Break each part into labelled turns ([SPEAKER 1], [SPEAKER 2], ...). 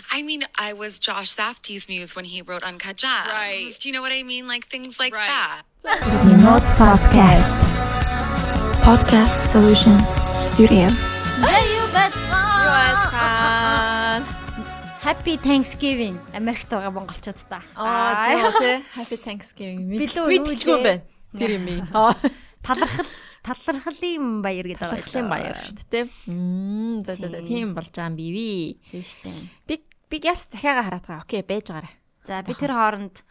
[SPEAKER 1] muse.
[SPEAKER 2] I mean, I was Josh Safdie's muse when he wrote Uncut Gems.
[SPEAKER 1] Right.
[SPEAKER 2] Do you know what I mean? Like things like
[SPEAKER 1] Right.
[SPEAKER 2] that.
[SPEAKER 3] Notes Podcast. Podcast Solutions Studio.
[SPEAKER 4] Заяа байцгаана.
[SPEAKER 5] Юуцхан.
[SPEAKER 4] Happy Thanksgiving Америкт байгаа монголчуудаа.
[SPEAKER 5] Аа тийм тий. Happy Thanksgiving. Мэдчихгүй байна. Тэр юм. Аа.
[SPEAKER 4] талархал талархлын баяр гэдэг байгаа.
[SPEAKER 5] Талархлын баяр шүү дээ тий. Мм за за тийм болж байгаа юм бивэ.
[SPEAKER 4] Тийм шүү дээ.
[SPEAKER 5] Би би яс захиагаа хараад байгаа. Окей, байж байгаарай.
[SPEAKER 4] За би тэр хооронд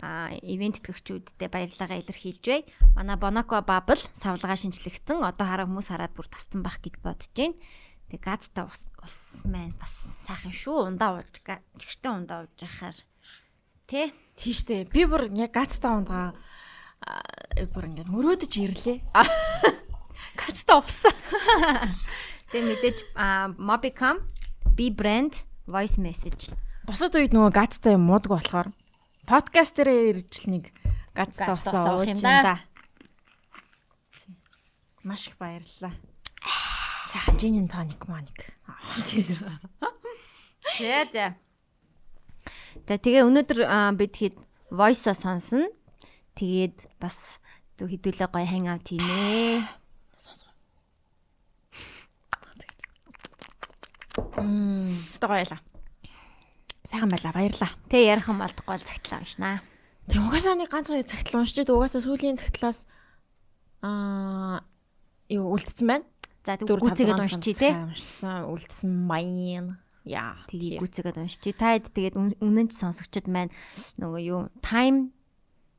[SPEAKER 4] а ивент төгчүүдтэй баярлагаа илэрхийлж бай. Манай Bonaco Bubble савлгаа шинжлэгдсэн. Одоо хараа хүмүүс хараад бүр тасцсан байх гэж бодож байна. Тэг газтай ус ус маань бас сайхан шүү. Ундаа ууж чихртэн ундаа ууж яхаар. Тэ?
[SPEAKER 5] Тийш дээ. Би бүр яг гацтаа унгаа бүр ингээд мөрөөдөж ирлээ. Гацтаа уусаа.
[SPEAKER 4] Тэг мэдээж Mobicom, B brand, voice message.
[SPEAKER 5] Бусад үед нөгөө гацтаа юм муудгүй болохоор подкаст дээр ирж л нэг усаа
[SPEAKER 4] уух
[SPEAKER 5] ууж
[SPEAKER 4] юм да.
[SPEAKER 5] Маш их баярлалаа. Сайхан жинийн тоник моник.
[SPEAKER 4] За за. За тэгээ өнөөдөр бид хэд voice-а сонсно. Тэгээд бас хэдүүлээ гоё hang out хийнэ.
[SPEAKER 5] Мм, өстой гоёла. Сайхан байла, баярлаа.
[SPEAKER 4] Тэ ярих юм болдохгүй бол цагтлаа уншнаа.
[SPEAKER 5] Тэг угаасаа нэг ганц хоёр цагтлаа уншиж дээ. Угаасаа сүүлийн цагтлаас аа юу үлдсэн байна.
[SPEAKER 4] За тэг
[SPEAKER 5] таван
[SPEAKER 4] уншчи
[SPEAKER 5] цагаан
[SPEAKER 4] тэ.
[SPEAKER 5] Уншсан, үлдсэн баян. Яа.
[SPEAKER 4] Тэгээ гүцээгээд уншчи. Та хэд тэгээд үн- үнэн ч сонсогчд маань нөгөө юу time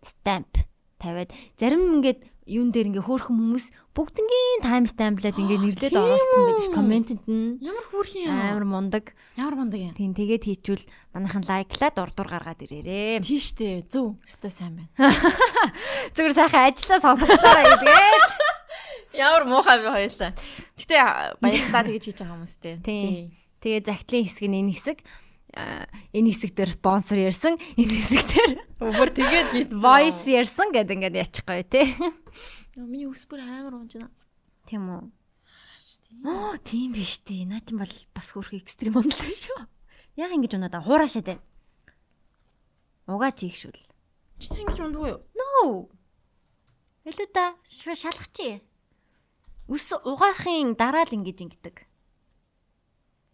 [SPEAKER 4] stamp тавиад зарим ингээд юун дээр ингээ хөөрхөн хүмүүс бүгднгийн stamp-лаад ингээ нэрлээд оруулсан гэдэг ш комментэнд нь
[SPEAKER 5] Ямар хүүрхэн
[SPEAKER 4] амар мундаг.
[SPEAKER 5] Ямар мундаг юм.
[SPEAKER 4] Тийм тэгээд хийчүүл манайхан лайклаад урдуур гаргаад ирээрээ.
[SPEAKER 5] Тийш дээ. Зөв. Өстой сайн байна.
[SPEAKER 4] Зүгээр сайхан ажиллаа сонсогчдоороо илгээл.
[SPEAKER 5] Ямар муухай би хоёлаа. Гэтэ баярлалаа тэгэж хийж байгаа хүмүүстэй.
[SPEAKER 4] Тийм. Тэгээ загтлын хэсэг нь энэ хэсэг энэ хэсэг дээр спонсор ярьсан, энэ хэсэг дээр
[SPEAKER 5] Өөр тэгээд
[SPEAKER 4] voice ярьсан гэдэг ингээд ячих гоё тий.
[SPEAKER 5] Миний ус бүр амар унж байна.
[SPEAKER 4] Тийм үү? Аа, тийм биш тий. Наа чинь бол бас хөрх экстрим ундал шүү. Яг ингэж унаад аа хуурашаад байна. Угаач ийгшүүл.
[SPEAKER 5] Чи ингэж ундгүй юу?
[SPEAKER 4] No. Илүү да шалгачих. Ус угаахын дараа л ингэж ингэдэг.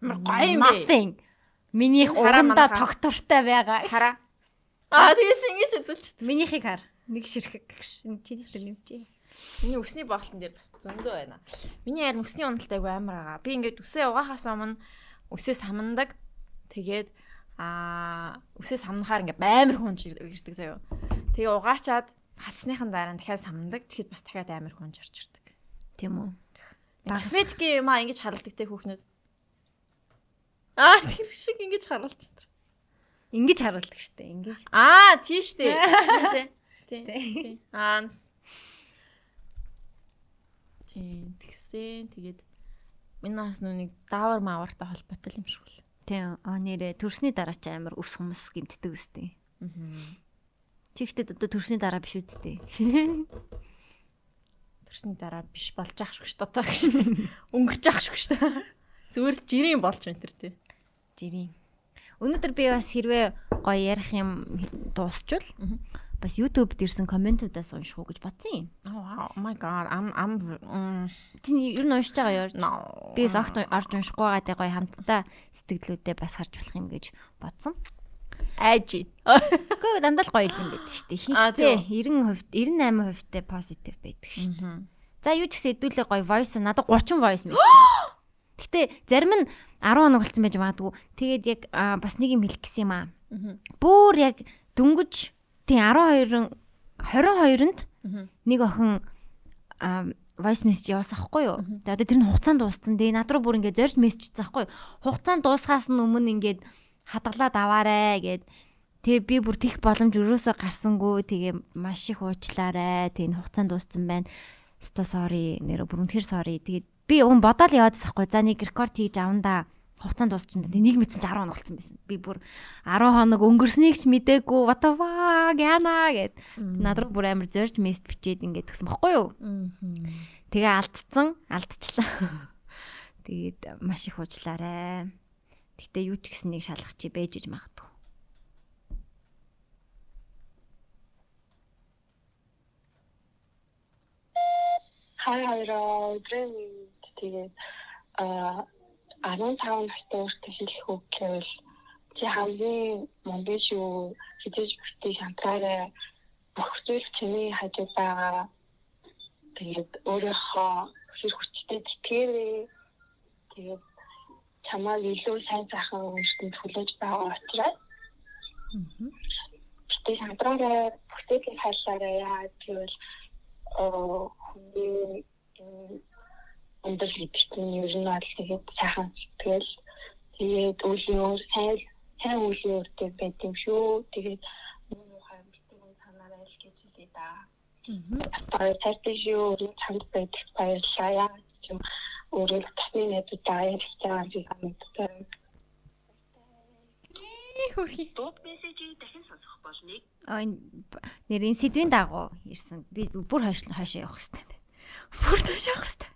[SPEAKER 5] Гоё юм бэ?
[SPEAKER 4] Минийх
[SPEAKER 5] манайхаа.
[SPEAKER 4] тогтвортой байгаа.
[SPEAKER 5] Хараа. Аа тэгэж ингэж үзүүлчих.
[SPEAKER 4] Минийхийг хар. Нэг ширхэг чиний дээр нэмчээ.
[SPEAKER 5] Миний өсний боолтон дээр бас зөндөө байна. Миний харин өсний уналт айгу амар байгаа. Би ингээд үсээ угаахаас өмнө үсээ самнадаг. Тэгээд аа үсээ самнахаар ингээд амар хүнж ирдэг заяо. Тэгээ угаачаад хацсныхан дараа дахиад самнадаг. Тэгэхэд бас дахиад амар хүнж орж ирдэг.
[SPEAKER 4] Тийм үү?
[SPEAKER 5] Косметикийн юм аа ингэж харалдаг те хүүхнүүд. Аа тэр шиг ингэж харуулж байна.
[SPEAKER 4] Ингэж харуулдаг штэ. Ингэж.
[SPEAKER 5] Аа тийш дээ. Тий. Тий. Аа. Тий. Тэгсэн тэгээд миний бас нүг даавар маавартай холбоотой юм шиг л.
[SPEAKER 4] Тийм. Аа нэрэ төрсний дараа ч амар ус хүмүүс гимтдэг үстэй.
[SPEAKER 5] Аа.
[SPEAKER 4] Чихтэд одоо төрсний дараа биш үсттэй.
[SPEAKER 5] Төрсний дараа биш болж ах шүү дээ одоо гэж. Өнгөрч ах шүү дээ. Зүгээр л жирийн болж байна тэр тий.
[SPEAKER 4] Жирийн. Өнөөдөр би бас хэрвээ гоё ярих юм дуусчвал бас YouTube-д ирсэн комментуудаас унших уу гэж бодсон юм.
[SPEAKER 5] Oh my god. Ам ам
[SPEAKER 4] Чи ер нь уншиж байгаа юу? Би бас огт орж уншихгүй байгаа гоё хамтдаа сэтгэлдүүдээ бас харж болох юм гэж бодсон.
[SPEAKER 5] айжи.
[SPEAKER 4] Гэхдээ дандаа л гоё юм байдаг шүү дээ.
[SPEAKER 5] Тийм
[SPEAKER 4] 90% 98% тэ позитив байдаг шүү дээ. За юу ч гэсэн хэдүүлээ гоё voice надад 30 voice мэт. Гэтэ зарим нь 10 хоног болсон байж магадгүй. Тэгээд яг бас нэг юм хэлэх гэсэн юм аа. Бүүр яг дөнгөж тий 12 22-нд нэг охин voice message явуулсан ахгүй юу? Тэгээд одоо тэр нь хугацаанд дууссан. Тэгээ над руу бүр ингээд зорж мессеж утсан ахгүй юу? Хугацаанд дуусгаас нь өмнө ингээд хадгалаад аваарэ гэд Тэгээ би бүр тех боломж өрөөсөө гарсангүй тэгээ маш их уучлаарай. Тэгээ хугацаанд дууссан байна. Sto sorry нэр бүр үнэхээр sorry. Тэгээд би уун бодоол яваадсан хгүй. За нэг рекорд хийж авандаа хугацаанд дуусчихсан. Тэгээ нэг мэдсэн чи 10 хоног болсон байсан. Би бүр 10 хоног өнгөрснийг ч мдээгүй. What the fuck яана гэд. Над руу бүр амар зорж мессеж бичээд ингээд тэгсэн бохгүй юу? Тэгээ алдцсан, алдчихлаа. Тэгээд маш их уучлаарай. Гэтэ юу ч гэсэн нэг шалгах чи бэж иж магадгүй.
[SPEAKER 1] хай өдрийн мэнд тэгээд а 15 настай өөртөө хэлэх үг гэвэл чи хамгийн момбиш юу хизээж бүхтэй шантраараа бүх зүйл чиний хажууд байгаа. Тэгээд өөрийнхөө хэр хүчтэй тэтгээрээ тэгээд чамайг илүү сайн сайхан өмчтөнд хүлээж байгаа учраас Гэтэ шантраараа бүх зүйлийг хайлаараа яа гэвэл оо өндөр хэвчний ер нь бол тэгээд сайхан сэтгэл тэгээд үеийн өөр сайн сайн үеийн өөртэй байт юм шүү. Тэгээд миний харамсдаг нь санаарай л гэж хэлээ да. Аа цаашдаа шүү чамд байдаг баярлалаа яа гэм өөрөө тасны найзуудаа юм шиг санагддаг.
[SPEAKER 5] Хөрхи.
[SPEAKER 6] Дууд мессежийг дахин сонсох болныг
[SPEAKER 4] Аа энэ б- нэр энэ сэдвийн дагуу ирсэн. Би бүр хойш хойшоо явах хэрэгтэй юм байна. Бүр хойш явах хэрэгтэй.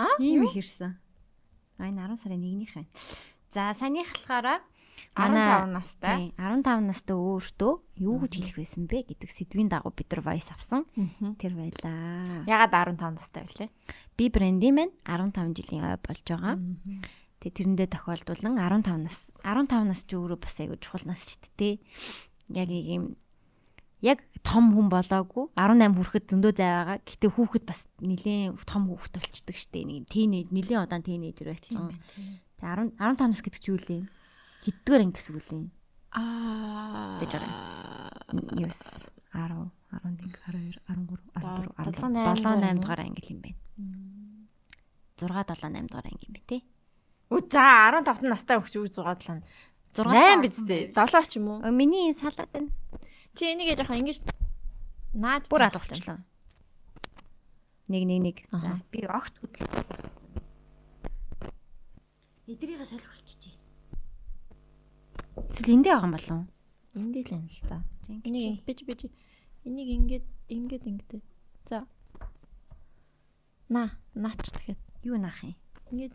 [SPEAKER 5] Аа,
[SPEAKER 4] Ийм их ирсэн. Аа энэ 10 сарын 1-нийх байна. За санийхлахаараа
[SPEAKER 5] 15 настай.
[SPEAKER 4] тий, 15 настай өөртөө юу гэж хэлэх байсан бэ гэдэг сэдвийн дагуу бид нар voice авсан. Тэр байлаа.
[SPEAKER 5] Ягаад 15 настай вэ?
[SPEAKER 4] Би бренди маань 15 жилийн ой болж байгаа. Тэгээ тэрэндээ тохиолдуулан 15 нас 15 нас ч өөрөө бас айгүй чухал нас шүү дээ. Яг юм яг том хүн болоогүй 18 хүрэхэд зөндөө зай байгаа. Гэтэ хүүхэд бас нэлээд том хүүхэд болчдөг дээ. Нэг тийнейж нэлээд удаан тийнейжер болсон. Тэгээ 10 15 нас гэдэг чи юу лээ? Хэддгээр анги гэсэн үг лээ?
[SPEAKER 5] Аа.
[SPEAKER 4] Гэж байгаа. 9 10 11 12 13 14
[SPEAKER 5] 7,
[SPEAKER 4] 15
[SPEAKER 5] 8
[SPEAKER 4] 7 8 дугаар анги юм байна. 6 7 8 дугаар анги юм байна тий.
[SPEAKER 5] Үу за 15 настай хөгч үү 6 7.
[SPEAKER 4] 6
[SPEAKER 5] 8 биз дээ. 7 ч юм уу?
[SPEAKER 4] Миний салаад байна.
[SPEAKER 5] Чи энийг яжоохан ингэж наад
[SPEAKER 4] Бүр нэг.
[SPEAKER 5] Аха.
[SPEAKER 4] За би огт хөдлөх. Эдрийгээ солихолчихжээ. Эсвэл эндээ байгаа юм болов уу?
[SPEAKER 5] Энд л юм л та.
[SPEAKER 4] За, ингэж
[SPEAKER 5] Энийг бич бич энийг ингээд ингээд ингээд. За. На, наач тэгэхэд.
[SPEAKER 4] юу наах юм?
[SPEAKER 5] Ингээд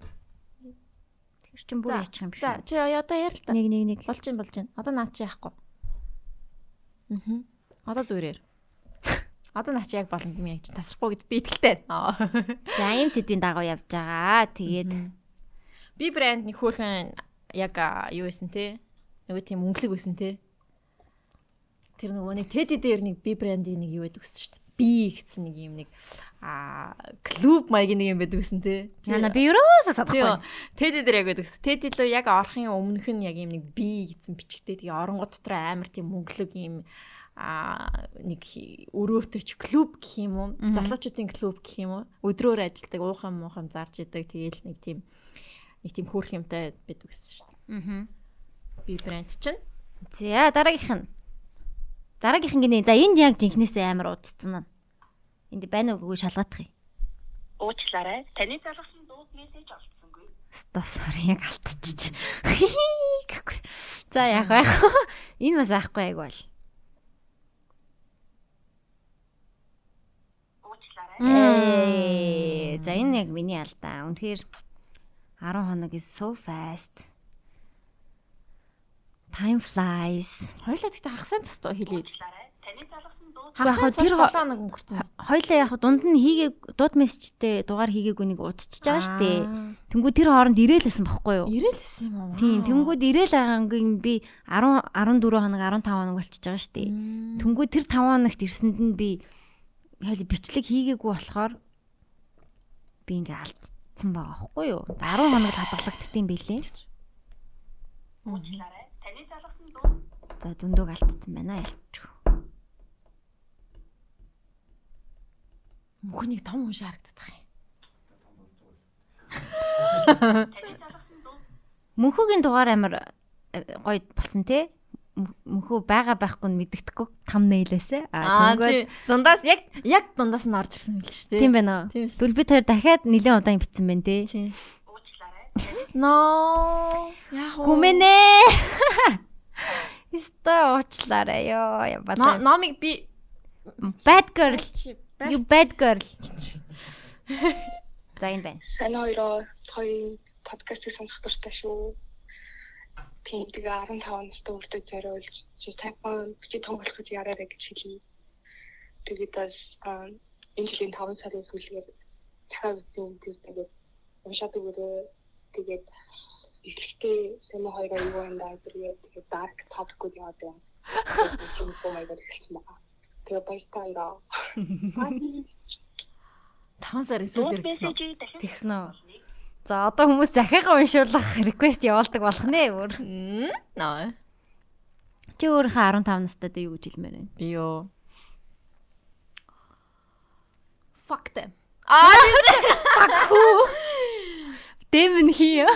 [SPEAKER 4] Тэр чин бүр яачих юм биш
[SPEAKER 5] За,
[SPEAKER 4] үү?
[SPEAKER 5] чи одоо яар л та.
[SPEAKER 4] Нэг нэг нэг.
[SPEAKER 5] Болж ин болж ин. Одоо наач яахгүй. Аа. Одоо зүрээр. Одоо наач яг болно юм яг тасрахгүй гэд би итгэлтэй.
[SPEAKER 4] За ийм сэдвийн дагуу явж байгаа. Тэгээд
[SPEAKER 5] Би брэнд нэг хөөрхөн яг юу байсан те? Нөгөө тийм өнгөлөг байсан те. Тэр нөгөө нэг теди дээр нэг би брендийн нэг юу байдаг гэсэн шүү дээ. Би гэсэн нэг юм нэг а клуб маягийн нэг юм байдаг гэсэн те.
[SPEAKER 4] яна би ерөөсөө
[SPEAKER 5] Тийм.
[SPEAKER 4] садахгүй.
[SPEAKER 5] Теди дээр яг байдаг гэсэн. Теди лөө яг орохын өмнөх нь яг юм нэг би гэсэн бичгтэй тэгээ оронгууд дотор амар тийм өнгөлөг юм а нэг хи- өрөөтэй ч клуб гэх юм уу залуучуудын клуб гэх юм уу өдрөөр ажилдаг уухан муухан зарж идэг тэгээл нэг тийм нэг тийм хөөрх юмтай байдаг гэсэн шүү дээ.
[SPEAKER 4] Аа.
[SPEAKER 5] Би брэнд чинь
[SPEAKER 4] За дараагийнх нь. Дараагийнх гинэ. За энд яг жинхнээсээ амар удцсан нь. Энд байна уугүй шалгаадах юм.
[SPEAKER 6] уучлаарай. Таны залгасан дууд мессеж олдсонгүй.
[SPEAKER 4] Ста сори яг алтчих. Гэхгүй. За яг байх. Энэ бас байхгүй айг бол.
[SPEAKER 6] Уучлаарай.
[SPEAKER 4] За энэ яг миний алдаа. Үнэхээр 10 хоног is so fast. Time flies.
[SPEAKER 5] хоёлаа тэгтээ хагасаа цэстөө хэлээд.
[SPEAKER 4] Яг тэр
[SPEAKER 5] тэр
[SPEAKER 4] хо-
[SPEAKER 5] 7 хоног өнгөрцөн.
[SPEAKER 4] Хоёлаа яг дунд нь хийгээ дууд мессежтэй дугаар хийгээгүй нэг удчихж байгаа дээ. Тэнгүү тэр хооронд ирээл байсан байхгүй юу?
[SPEAKER 5] Ирээлсэн юм уу?
[SPEAKER 4] Тийм, тэнгүүд ирээл агаангийн би 10 14 хоног 15 хоног болчихж байгаа шүү дээ. Тэнгүүд тэр 5 хоногт ирсэнд нь би хайл бичлэг хийгээгүй болохоор би ингээ алдсан байгаа байхгүй юу? 10 хоног л хадгалагдсан юм билээ.
[SPEAKER 6] уучлаарай. Таны залгасан дууд
[SPEAKER 4] За зөндөг алдсан байна ялч.
[SPEAKER 5] Мөхнийг том хүн шаарагдах юм.
[SPEAKER 4] Мөнхөгийн дугаар амар э, гоё болсон те. Мөн- Мөнхөө байгаа байхгүй нь мэддэхгүй там нээлээсэ.
[SPEAKER 5] Аа тийм. Дундаас яг яг дундаас нь орж ирсэн байл шүү дээ.
[SPEAKER 4] тийм байна. Тэгвэл бид хоёр дахиад нэлээд удаан битсэн байна те.
[SPEAKER 5] Тийм. Но яг уу.
[SPEAKER 4] Гүмэнэ. Иста уучлаарай ёо. Ябалаа.
[SPEAKER 5] номыг би
[SPEAKER 4] Bad girl.
[SPEAKER 5] чи
[SPEAKER 4] You bad girl. За энэ байна.
[SPEAKER 1] Сайн хоёроо хоёр подкастыг сонсох дуртай шүү. тийм тэгээ 15 настай өөртөө зориулж чи тайван чи том болох гэж яраарэ гэж хэлье. Тэгээд бас энэ жилийн 5 сарын сүүлээр дахиад үгүй тийм тэгээд уншаад өгөөрэй. Тэгээд эхлэлтэй сэм хоёроо юу юм даа тэгээд тэгээд dark topic-ууд яваад байна. Тийм комайг хэлсэн байна. Тэгээ баяртайгаа.
[SPEAKER 5] 5 сарын
[SPEAKER 6] Дууд
[SPEAKER 5] сүүлээр гэсэн.
[SPEAKER 6] мессежийг дахин
[SPEAKER 4] Тэгсэн үү? За одоо хүмүүс захиагаа уншуулах request явуулдаг болох нэ өөр.
[SPEAKER 5] Наа.
[SPEAKER 4] Чи өөрийнхөө 15 настайдаа юу гэж хэлмээр байна?
[SPEAKER 5] Би юу? Fuck them. Аа,
[SPEAKER 4] Дэмэн хий.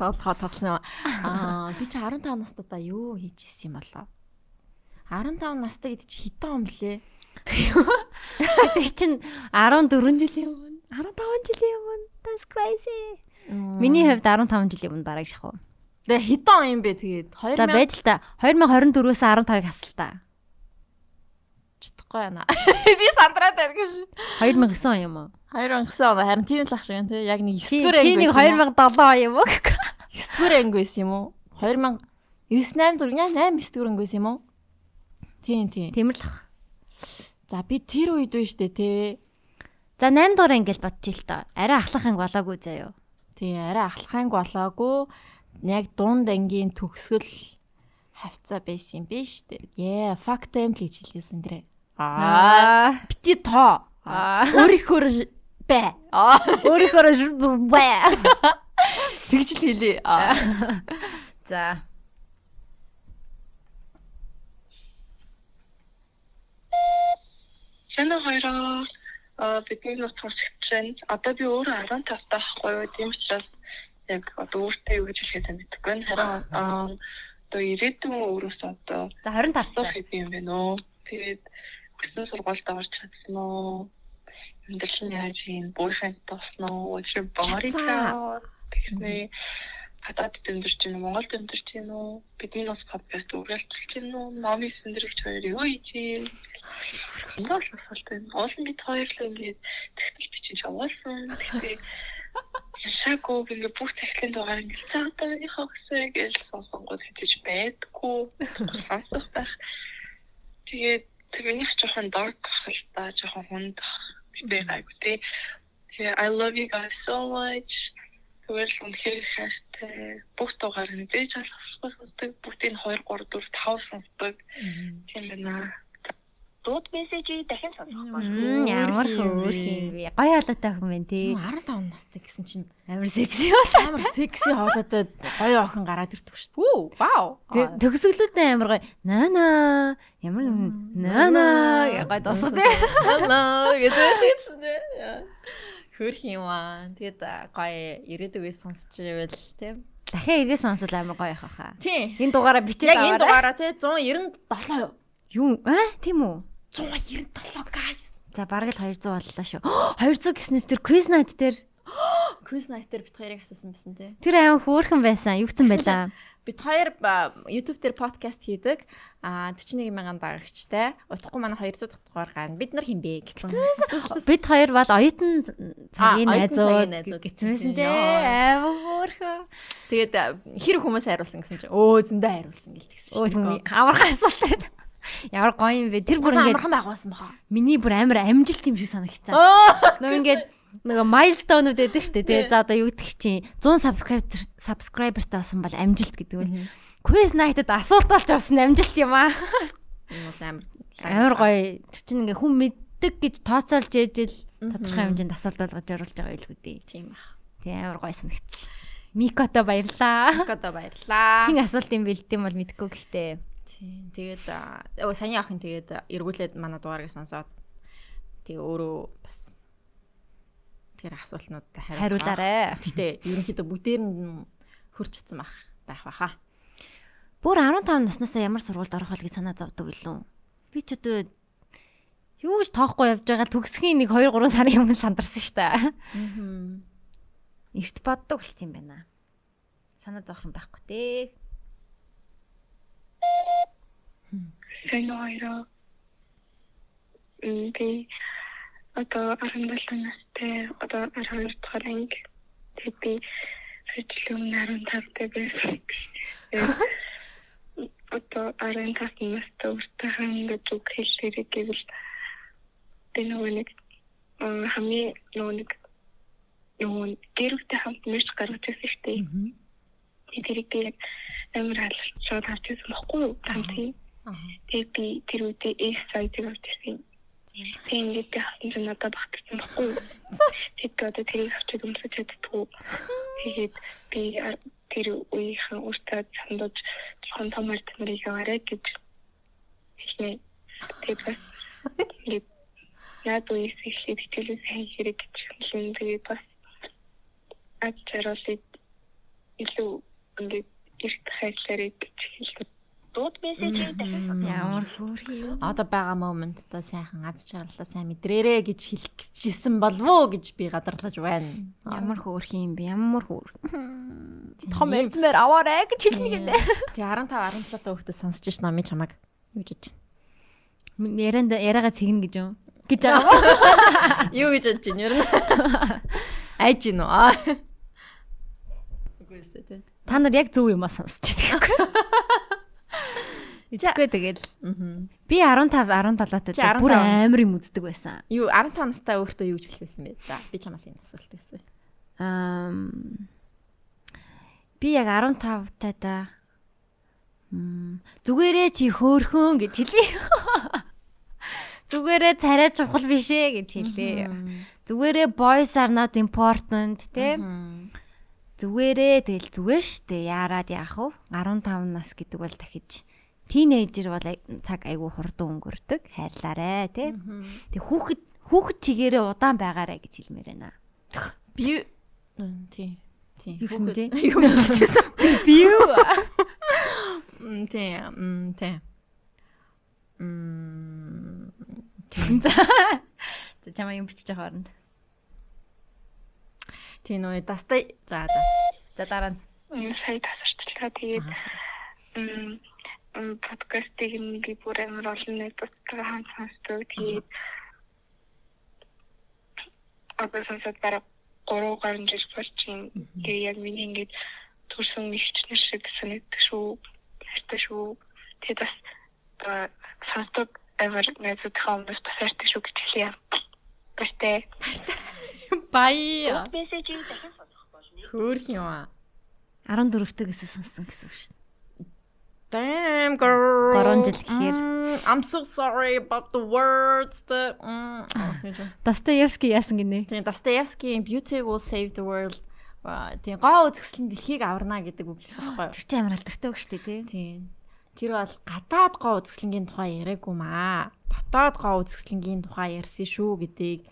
[SPEAKER 5] тоглохоо тоглосон. Аа, би чи 15 настайдаа юу хийж ирсэн юм болоо? 15 настай гэдэг чи хитэн он блэ?
[SPEAKER 4] Тэг чин 14 жилийн өмнө 15 жилийн өмнө that's crazy. Миний хувьд 15 жилийн өмнө бараг шахав.
[SPEAKER 5] Тэгээ хитэн он юм бэ тэгээд 2000
[SPEAKER 4] За байж л та 2024-өөс 15-ыг хасал та.
[SPEAKER 5] Чадахгүй байна. Би сандраад байдаг шүү.
[SPEAKER 4] 2009 он юм уу?
[SPEAKER 5] 2009 он харин тийм л ах шиг те. Яг нэг 9
[SPEAKER 4] Чи
[SPEAKER 5] дугаар
[SPEAKER 4] чи нэг 2007 он юм уу?
[SPEAKER 5] 9 дугаар анги байсан юм уу? 2000 9 8 дугаар 8 9 дугаар анги байсан юм уу? Тийм тийм.
[SPEAKER 4] Тиймэр л ах.
[SPEAKER 5] За би тэр үед байна штэ те.
[SPEAKER 4] За 8 дугаар ангил бодчих л та. Арай ахлах анги болоогүй заяо.
[SPEAKER 5] Тийм арай ахлах анги болоогүй. Яг дунд ангийн төгсгөл хавцаа байсан юм биш штэ. Yeah, fuck them л гэж хэлсэн дэрэ. Аа. Бити тоо. Өөрийнхөө бай. Аа.
[SPEAKER 4] Өөрийнхөө бай.
[SPEAKER 5] Тэгж л хэлээ. Аа.
[SPEAKER 4] За.
[SPEAKER 1] Сэна хоёроо аа бидний нут сонсогч байна. Одоо би өөрөө 15 таахгүй юу? Тийм учраас яг одоо өөртөө юу гэж хэлэхэд мэдгүй байна. Харин аа одоо ирээдүйн өөрөөс одоо
[SPEAKER 4] За 25
[SPEAKER 1] асуух
[SPEAKER 4] таа.
[SPEAKER 1] хэв юм байна уу? Тэгээд хүссэн сургуульд орж чадсан уу? Амьдрал нь яаж юм? Boyfriend болсон уу? Өчиг body
[SPEAKER 5] Чадсан.
[SPEAKER 1] count тэгснэ хатад дэмжиж чинь Монголд дэмжиж чинь үү? Бидний бас подкаст үргэлжлүүлж чинь үү? Номи сэндрэгч хоёр юу юм? Ингээс асуулт байна. Олон бид хоёр л ингээд тэгтэл бичих явуулсан. Тэгэхээр Шаго ингээд бүх техникийн дугаар ингээд цаа одоо минийхээ гэсэн гэж сонсонгод хэвчиж байдгүй. Сонсох байх. Тэгээд тэрнийх жоохон дорк ах л та жоохон хүнд гайгүй тий. Тэгээ I love you guys so much. Тэгвэл үнэхээр хайртай. Бүх дугаар мэдээж алхахгүй сонсдог. Бүгдийг 2 3 4 5 сонсдог. Тийм байна.
[SPEAKER 6] Дууд мессежийг дахин сонсох бол.
[SPEAKER 4] Мм ямар хөөр юм бэ? Гоё халаатай хүн байна тий.
[SPEAKER 5] 15 настай гэсэн чинь
[SPEAKER 4] Амар секси бол.
[SPEAKER 5] амар секси хоолойтой гоё охин гараад ирдэг шүү дээ. Үу, вау.
[SPEAKER 4] Төгсгөлүүдээ амар гоё. Нана ямар нана гоё досго тий.
[SPEAKER 5] Hello гэдэг тэгсэн дээ. Хөрх юм аа. Тэгээд гоё ирээдүгөө сонсч ивэл тийм.
[SPEAKER 4] Дахиад эргээ сонсвол амар гоё их хаа.
[SPEAKER 5] Тийм.
[SPEAKER 4] Энэ дугаараа бичиж
[SPEAKER 5] Яг энэ дугаараа тий 197
[SPEAKER 4] юу? Аа тийм үү?
[SPEAKER 5] 197 guys.
[SPEAKER 4] За бараг л 200 боллоо шүү. 200 гэснээс тэр quiz night дээр
[SPEAKER 5] Quiz night-ээр бит хоёрыг асуусан байсан тий.
[SPEAKER 4] тэр амар хөөрхөн байсан. Юу гцэн байлаа?
[SPEAKER 5] Бит хоёр YouTube дээр подкаст хийдэг. Аа 41 мянган дагагчтай. Утгагүй манай 200 дахь дугаар гань. Бид нар хинбэ гэсэн.
[SPEAKER 4] Бид хоёр бол оюутан цагийн найзууд гэсэн байсан тий.
[SPEAKER 5] Яа.
[SPEAKER 4] Амар хөөрхөн.
[SPEAKER 5] Тэгээд а, хэр хүмүүс хариулсан гэсэн чинь өө зөндөө хариулсан гэл тэгсэн
[SPEAKER 4] Өө түмний амархан асуулт. Ямар гоё юм бэ? Тэр бүр ингээд
[SPEAKER 5] амархан байгуулсан баха.
[SPEAKER 4] миний бүр амар амжилт юм шиг санагцсан. Нөгөө ингээд нөгөө байдаг шүү дээ. Тэгээ за одоо юу гэдэг чинь 100 subscriber subscriberтай болсон бол амжилт гэдэг үү. Quiz night-д асуулт олж орсон амжилт юм аа.
[SPEAKER 5] амар
[SPEAKER 4] Амар гоё. Тэр чинь ингээ хүн мэддэг гэж тооцоолж ээжэл тодорхой хэмжээнд асуулт болгож оруулж байгаа байлгүй дээ.
[SPEAKER 5] тийм бах.
[SPEAKER 4] Тэг амар гоё санагдчих. Микото баярлаа.
[SPEAKER 5] Гото баярлаа.
[SPEAKER 4] Хин асуулт юм бэлдэм бол мэдгүй гэхдээ
[SPEAKER 5] Тийм. Тэгээд а, өө саяны охин тэгээд эргүүлээд манай дугаарыг сонсоод тэгээ өөрөө бас тэр асуултнуудад
[SPEAKER 4] хариулаарай.
[SPEAKER 5] Гэтэ ерөнхийдөө бүгдээр нь хурч чадсан байх байх баха.
[SPEAKER 4] Бүр 15 наснасаа ямар сургуульд орох вэ гэж санаа зовдөг илүү. Би ч одоо юу ч тоохгүй явж байгаа төгсгийн нэг 2 3 сарын өмнө сандарсан шүү дээ.
[SPEAKER 5] Аа.
[SPEAKER 4] Эрт боддог болсон юм байна. Санаа зовох юм байхгүй дээ.
[SPEAKER 1] Сайн хоёроо. М, Би одоо 17 настай одоо 12 дахь анги. Тэгээд би ажил өмнө 15-тай байсан. Одоо 15 настай өөртөө ингээд үг хэлэхэрэг гэвэл би нөгөө нэг хамгийн нөгөө нэг нөгөө гэрүүтэй хамт мэрч гаргаж ирсэн шүү дээ. Тэрийг би яг амар хаалт шууд харж ирсэн баггүй юу? Хамтын. Тэгээ би тэр үедээ X size-ыг авч ирсэн. Тэгээ ингээд би хатан ч надад багтсан баггүй юу? Тэгээд одоо тэрийг авчид өмсөж чаддгүй. Тэгээд би тэр үеийнхэн өөртөө сандаж жоохон том альтернатив аваарай гэж хэлнэ. Тэгээд бас наад үеэс эхлээд хичээлээ сайн хэрэг гэж хэлэн тэгээд бас аж жаргалыг илүү ингээд эрт хайрлаарай гэж хэлсэн.
[SPEAKER 6] Дууд мессежийг дахин.
[SPEAKER 4] Ямар хөөрхий?
[SPEAKER 5] Одоо байгаа моменттой сайхан аз жаргалаа сайн мэдрээрэ гэж хэлэх гэжсэн болов уу гэж би гадарлаж байна.
[SPEAKER 4] Ямар хөөрхий юм бэ? Ямар хөөр. Том эвзмээр аваарэ гэж хэлнэ гэдэг.
[SPEAKER 5] Тэг 15 17 та хүүхдүүд сонсож ш намын чамаг юу гэж
[SPEAKER 4] Ярианд яриагаа цэгнэ гэж юм. Гэж байгаа.
[SPEAKER 5] юу гэж бодож байна айж гин үү Үгүй ээ тэ
[SPEAKER 4] Та нар яг зөв юмаа сонсч байгаа. Тэгэхгүй тэгэл
[SPEAKER 5] Аа.
[SPEAKER 4] би 15 17
[SPEAKER 5] Чи
[SPEAKER 4] таа бүр
[SPEAKER 5] 15.
[SPEAKER 4] амар юм үздэг байсан.
[SPEAKER 5] Юу 15 настай өөртөө юу хэлэх байсан бэ? За би чамаас энэ асуулт гэсэн.
[SPEAKER 4] Аа би яг 15 таа Мм зүгээрээ чи хөөхөн гэж хэлээ. Зүгээрээ царай чухал биш ээ гэж хэлээ. Зүгээрээ boys are not important те. Зүгээрээ тэгэл зүгээр штэ яарад яах вэ? 15 нас гэдэг бол дахиж тинейжер бол цаг айгүй хурдан өнгөрдөг. Хайрлаарэ те. Тэг хүүхэд хүүхэд чигээрээ удаан байгаарэ гэж хэлмээр байна.
[SPEAKER 5] Би тий. Тий.
[SPEAKER 4] Бэ?
[SPEAKER 5] Юу гэсэн
[SPEAKER 4] Би юу?
[SPEAKER 5] Тий. Тий. Мм.
[SPEAKER 4] За. За чамаа юм бичиж байгаа хооронд.
[SPEAKER 5] Тий нөө дастай. За за.
[SPEAKER 4] За дараа нь.
[SPEAKER 1] Сая тасарчлаа. Тэгээд м подкастыг би бүр амар олон нэг бусдаа хамт сонсдог. Тэгээд одоо сонсоод бараг 3 гаруй жил болж байна. Тэгээд яг миний ингээд төрсөн нэгчнэр шиг санагддаг шүү. Хайртай шүү. Тэгээд бас сонсдог амар найзуудынхаа өмнөөс бас хайртай шүү гэж хэлье. Баяртай.
[SPEAKER 5] Баяа.
[SPEAKER 6] Мессежийг дахин сонсох болно.
[SPEAKER 5] Хөөх юм аа.
[SPEAKER 4] 14-төгөөс сонссон гэсэн үг шүү дээ.
[SPEAKER 5] Damn girl.
[SPEAKER 4] Гурван жил гэхээр.
[SPEAKER 5] Mm, I'm so sorry about the words the mm.
[SPEAKER 4] Достоевский яасан гинэ.
[SPEAKER 5] Тийм Достоевскийн Beauty will save the world. Тийм гоо үзэсгэлэн дэлхийг аварна гэдэг үг хэлсэн байхгүй юу?
[SPEAKER 4] Тэр чинь амар алдартай үг шүү дээ тий.
[SPEAKER 5] Тийм. Тэр бол гадаад гоо үзэсгэлэнгийн тухай яриаггүй маа. Дотоод гоо үзэсгэлэнгийн тухай ярьсан шүү гэдгийг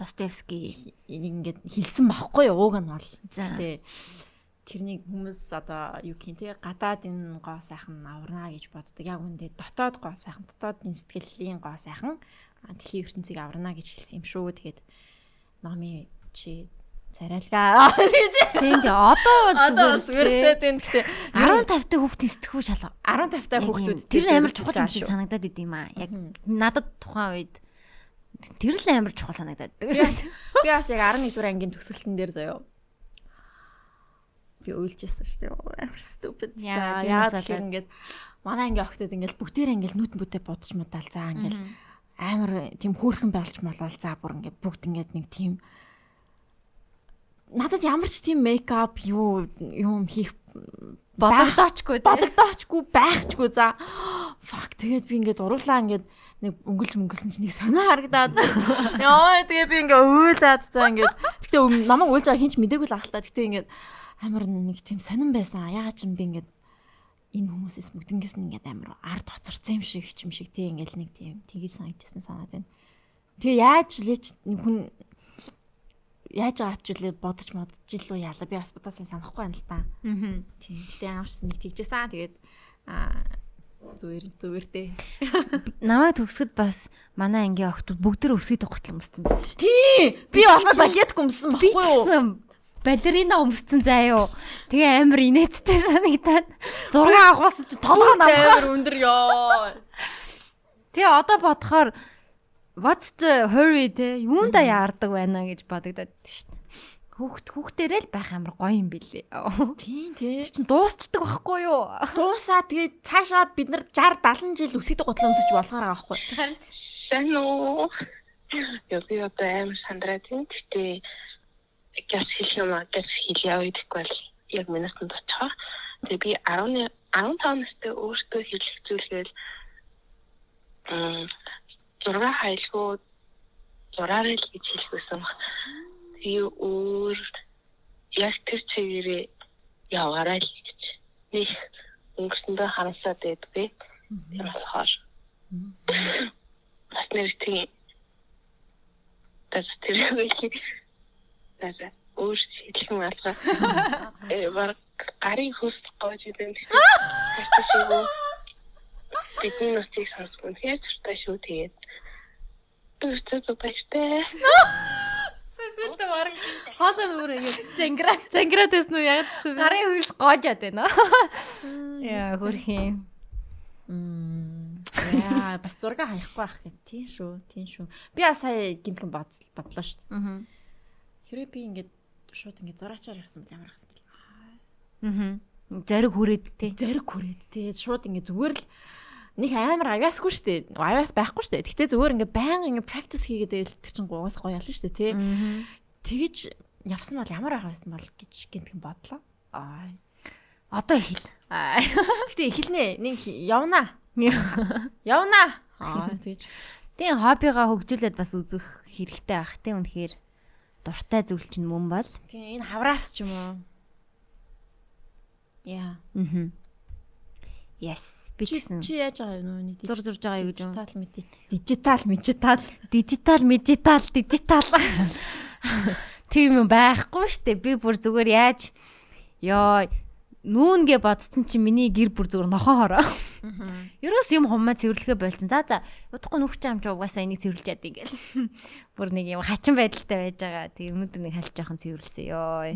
[SPEAKER 4] Достоевский.
[SPEAKER 5] ингээд хэлсэн байхгүй юу ууг нь бол. Тэ тэрнийг хүмүүс одоо юу гэх юм те гадаад энэ гоо сайхан аварна гэж боддог. Яг үндэ дотоод гоо сайхан, дотоодын сэтгэлийн гоо сайхан дэлхийн ертөнцийг аварна гэж хэлсэн юм шүү. Тэгээд номи чи царайлгаа гэж.
[SPEAKER 4] Тийм тий одоо бол зүгээр
[SPEAKER 5] тийм гэхдээ
[SPEAKER 4] 15 та хүүхдийн сэтгүү шалгаа.
[SPEAKER 5] 15 та хүүхдүүд.
[SPEAKER 4] Тэр амар чухал юм шиг санагдаад идэм аа. Яг надад тухайн үед тэр л амар чухал санагдаад.
[SPEAKER 5] Би бас яг 11 дугаар ангийн төгсөлтөн дээр заяа. Би уйлжсэн шүү дээ. Амар stupid.
[SPEAKER 4] Яагаад,
[SPEAKER 5] тэгэхээр ингээд манай ангийн охтууд ингээд бүгдээрээ ингээд нүтэн бүтээ бодож мудаал. За ингээд амар тийм хөөрхөн байлж молол. За бүр ингээд бүгд ингээд нэг тийм надад ямар ч тийм мейкап юу юм хийх
[SPEAKER 4] Бодогдоочгүй
[SPEAKER 5] бодогдоочгүй байхчгүй за fuck тэгээд би ингээд уруулаа ингээд нэг өнгөлж мөнгөлсөн чинь нэг сонио харагдаад. Яа тэгээ би ингээд уйлаад за ингээд гэтээ өм- намайг уйлж байгаа хинч мдэггүй л ахалтаа гэтээ ингээд амар нэг тийм сонирн байсан. Ягаад ч юм би ингээд энэ хүмүүсээс бүгднгээс нь ингээд амар ард хоцорсон юм шиг ч юм шиг тий ингээд нэг тийм тгийж санагдчихсан санаад байна. Тэгээ яаж лээч хүн яаж байгаа ч үлээ бодож модж илүү яалаа. Би бас бодож санахгүй байна л та
[SPEAKER 4] Мгм.
[SPEAKER 5] Тийм. Гэтэ ямарч нэг тэгжсэн. Тэгээд аа зүгээр зүгээртэй.
[SPEAKER 4] Намайг төгсгöd бас манай ангийн охтууд бүгд өсгөд готлон өмссөн байсан шүү.
[SPEAKER 5] Тий. Би олоо балет гүмсэн
[SPEAKER 4] Би
[SPEAKER 5] баггүй юу?
[SPEAKER 4] гэсэн балерина өмссөн юу. Тэгээ амар инээдтэй санагдаад зураг авахаас ч толгой намхаа.
[SPEAKER 5] амар өндөр ёо.
[SPEAKER 4] Тэгээ одоо бодохоор what's the hurry те юунда яардаг байна гэж бодогдоод шүү. Хүүхд хүүхдэрэл байх амар гоё юм билээ.
[SPEAKER 5] Тийм тий.
[SPEAKER 4] Чин дуусчдаг байхгүй юу?
[SPEAKER 5] Дуусаа тэгээд цаашаа бид нар 60 70 жил үсгдэг гутлаа өмсөж болохоор байгаа байхгүй.
[SPEAKER 4] Харин
[SPEAKER 1] Сайн уу? Яг би одоо амар сандраад юм. Гэтэ газ хэлэх юм аа газ хэлээ гэдэггүй бол яг минутанд очихоо. Тэгээ би 10 15 настай өөртөө хэлэх зүйлгээл м 6 хайлгуу зураарай л гэж хэлэх байсан. Тэгээ өөр яг тэр чигээрээ яваарай л гэж. Нэг өнгөрсөндөө харамсаад байдгүй. Тэр болохоор. Бас нэр тийм. Tas тэр үеийг tas өөр хэлэх юм алга. Э баг гарын хөс гоож идэв тэгэхээр бидний нутгийг сонсгон хийж та шүү тэгээд. Бүртээ зүгтэй.
[SPEAKER 5] Сүсэлтэй баг хоолой нүрэ ингэ
[SPEAKER 4] зангираа
[SPEAKER 5] зангираад байсан уу яг гэсэн.
[SPEAKER 4] гарын хөлс гоожод байна. Яа хөрхийн.
[SPEAKER 5] Яа бас зураг хаяхгүй байх гэх тийм шүү. Тийм шүү. Би сая гинтгэн бодлоо шүү.
[SPEAKER 4] Аа.
[SPEAKER 5] Хэрвээ би ингээд шууд ингээд зураачаар явсан бол ямар хасан бэл.
[SPEAKER 4] Аа. Зориг хүрээд те.
[SPEAKER 5] Зориг хүрээд тий шууд ингээд зүгээр л нэг амар авяасгүй шүү дээ. Авяас байхгүй шүү дээ. Гэхдээ зүгээр ингээд баян ингээд practice хийгээд байвал тэр чинь гугаас гоё ялна шүү дээ тий. Тэгэж явсан бол ямар байх байсан бол гэж гинтгэн бодлоо. Аа.
[SPEAKER 4] Одоо эхэл.
[SPEAKER 5] Гэтэ эхэлнэ. Нэг явна. Явна. Аа тэгэж.
[SPEAKER 4] Тийм хоббигаа хөгжүүлээд бас үзэх хэрэгтэй байх тийм үнэхээр дуртай зүйл чинь мөн бол.
[SPEAKER 5] Тийм энэ хавраас ч юм уу. Яа.
[SPEAKER 4] Аа. Yes. Би ч гэсэн
[SPEAKER 5] Чи яаж байгаа юм нөө
[SPEAKER 4] зур зурж байгаа юу гэж юм.
[SPEAKER 5] Дижитал мэдээ. Дижитал.
[SPEAKER 4] Дижитал, медитал, дижитал. Тэр юм байхгүй штэ. Би бүр зүгээр яаж ёо нүүнгээ бодсон чинь миний гэр бүр зүгээр нохоо хороо. Ерөөс юм хумаа цэвэрлэхэ болцсон. За за удахгүй нүх чам ч угаасаа энийг цэвэрлж яад ингээл. Бүр нэг юм хачин байдалтай байж байгаа. Тэг өнөөдөр нэг хальж жоохон цэвэрлсэн ёо.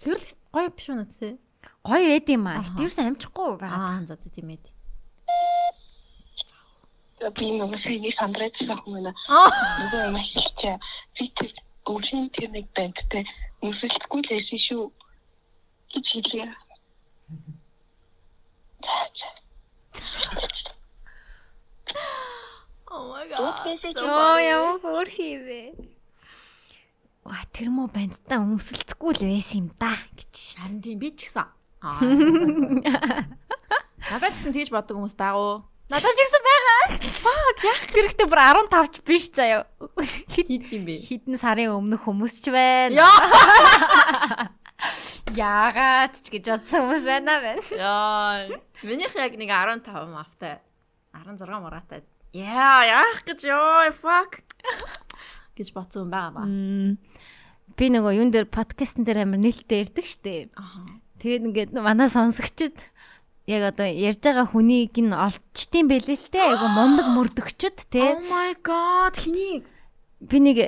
[SPEAKER 5] Цэвэрлэх гоё биш үү нэ?
[SPEAKER 4] Гоё байд юм аа.
[SPEAKER 5] Аха.
[SPEAKER 4] Тэрс амжихгүй байгаа.
[SPEAKER 5] Аа за тийм ээ.
[SPEAKER 1] Би нэг сэний сандраад байгаа юм байна.
[SPEAKER 5] Аа.
[SPEAKER 1] Нөгөө юм хэлчихэ. Би тэр өөрийн тэр нэг бандтай мөсөлтгүй л байсан шүү. гэж хэлээ.
[SPEAKER 5] Oh my
[SPEAKER 1] ч
[SPEAKER 4] Йоо яа өөр хийвэ. Ва тэр мө бандтай өмсөлцөхгүй л байсан юм да гэж.
[SPEAKER 5] Харин тийм би ч гэсэн. Аа. Надад ч гэсэн тэгж боддог хүмүүс байгаа уу?
[SPEAKER 4] Надад ч гэсэн байгаа. Fuck яг хэрэгтэй бүр 15 ч биш заяа.
[SPEAKER 5] Хэд юм бэ?
[SPEAKER 4] Хідэн сарын өмнөх хүмүүс ч байна.
[SPEAKER 5] Яа.
[SPEAKER 4] Яагаад ч гэж бодсон хүмүүс байна байна.
[SPEAKER 5] Яа. Минийх яг нэг 15 автай. 16 мураатай. Яа, яах гэж ёо, fuck. гэж бодсон юм байгаа ба.
[SPEAKER 4] Би нөгөө юун дээр подкастн дээр амар нээлттэй ярьдаг штеп. Тэгээд ингээд манай сонсогчд яг одоо ярьж байгаа хүнийг ин олчтiin байлээ л те. Айгу мундаг мөрдөгчд те.
[SPEAKER 5] Oh my god, хэнийг?
[SPEAKER 4] Би нэг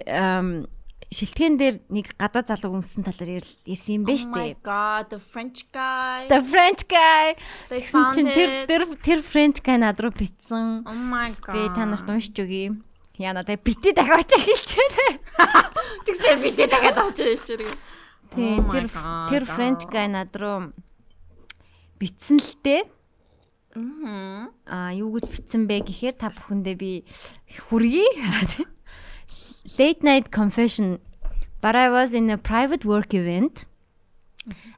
[SPEAKER 4] шилтгэн дээр нэг гадаа залуу өмсөн талаар ярьсан юм байна
[SPEAKER 5] Oh my god, the French guy.
[SPEAKER 4] The French guy. Чинь тэр тэр тэр French guy над руу битсэн.
[SPEAKER 5] Oh my god.
[SPEAKER 4] Би та нарт уншиж өгье. Яна тэ бити дахиад хэлчихээрэй.
[SPEAKER 5] тэгсэн би тэ дахиад авч хэлчихэрэг.
[SPEAKER 4] Тийм
[SPEAKER 5] Oh
[SPEAKER 4] тэр тэр French guy над руу битсэн л дээ.
[SPEAKER 5] Мм.
[SPEAKER 4] А юу гэж битсэн бэ гэхээр та бүхэндээ би хүргэе. Late night confession. But I was in a private work event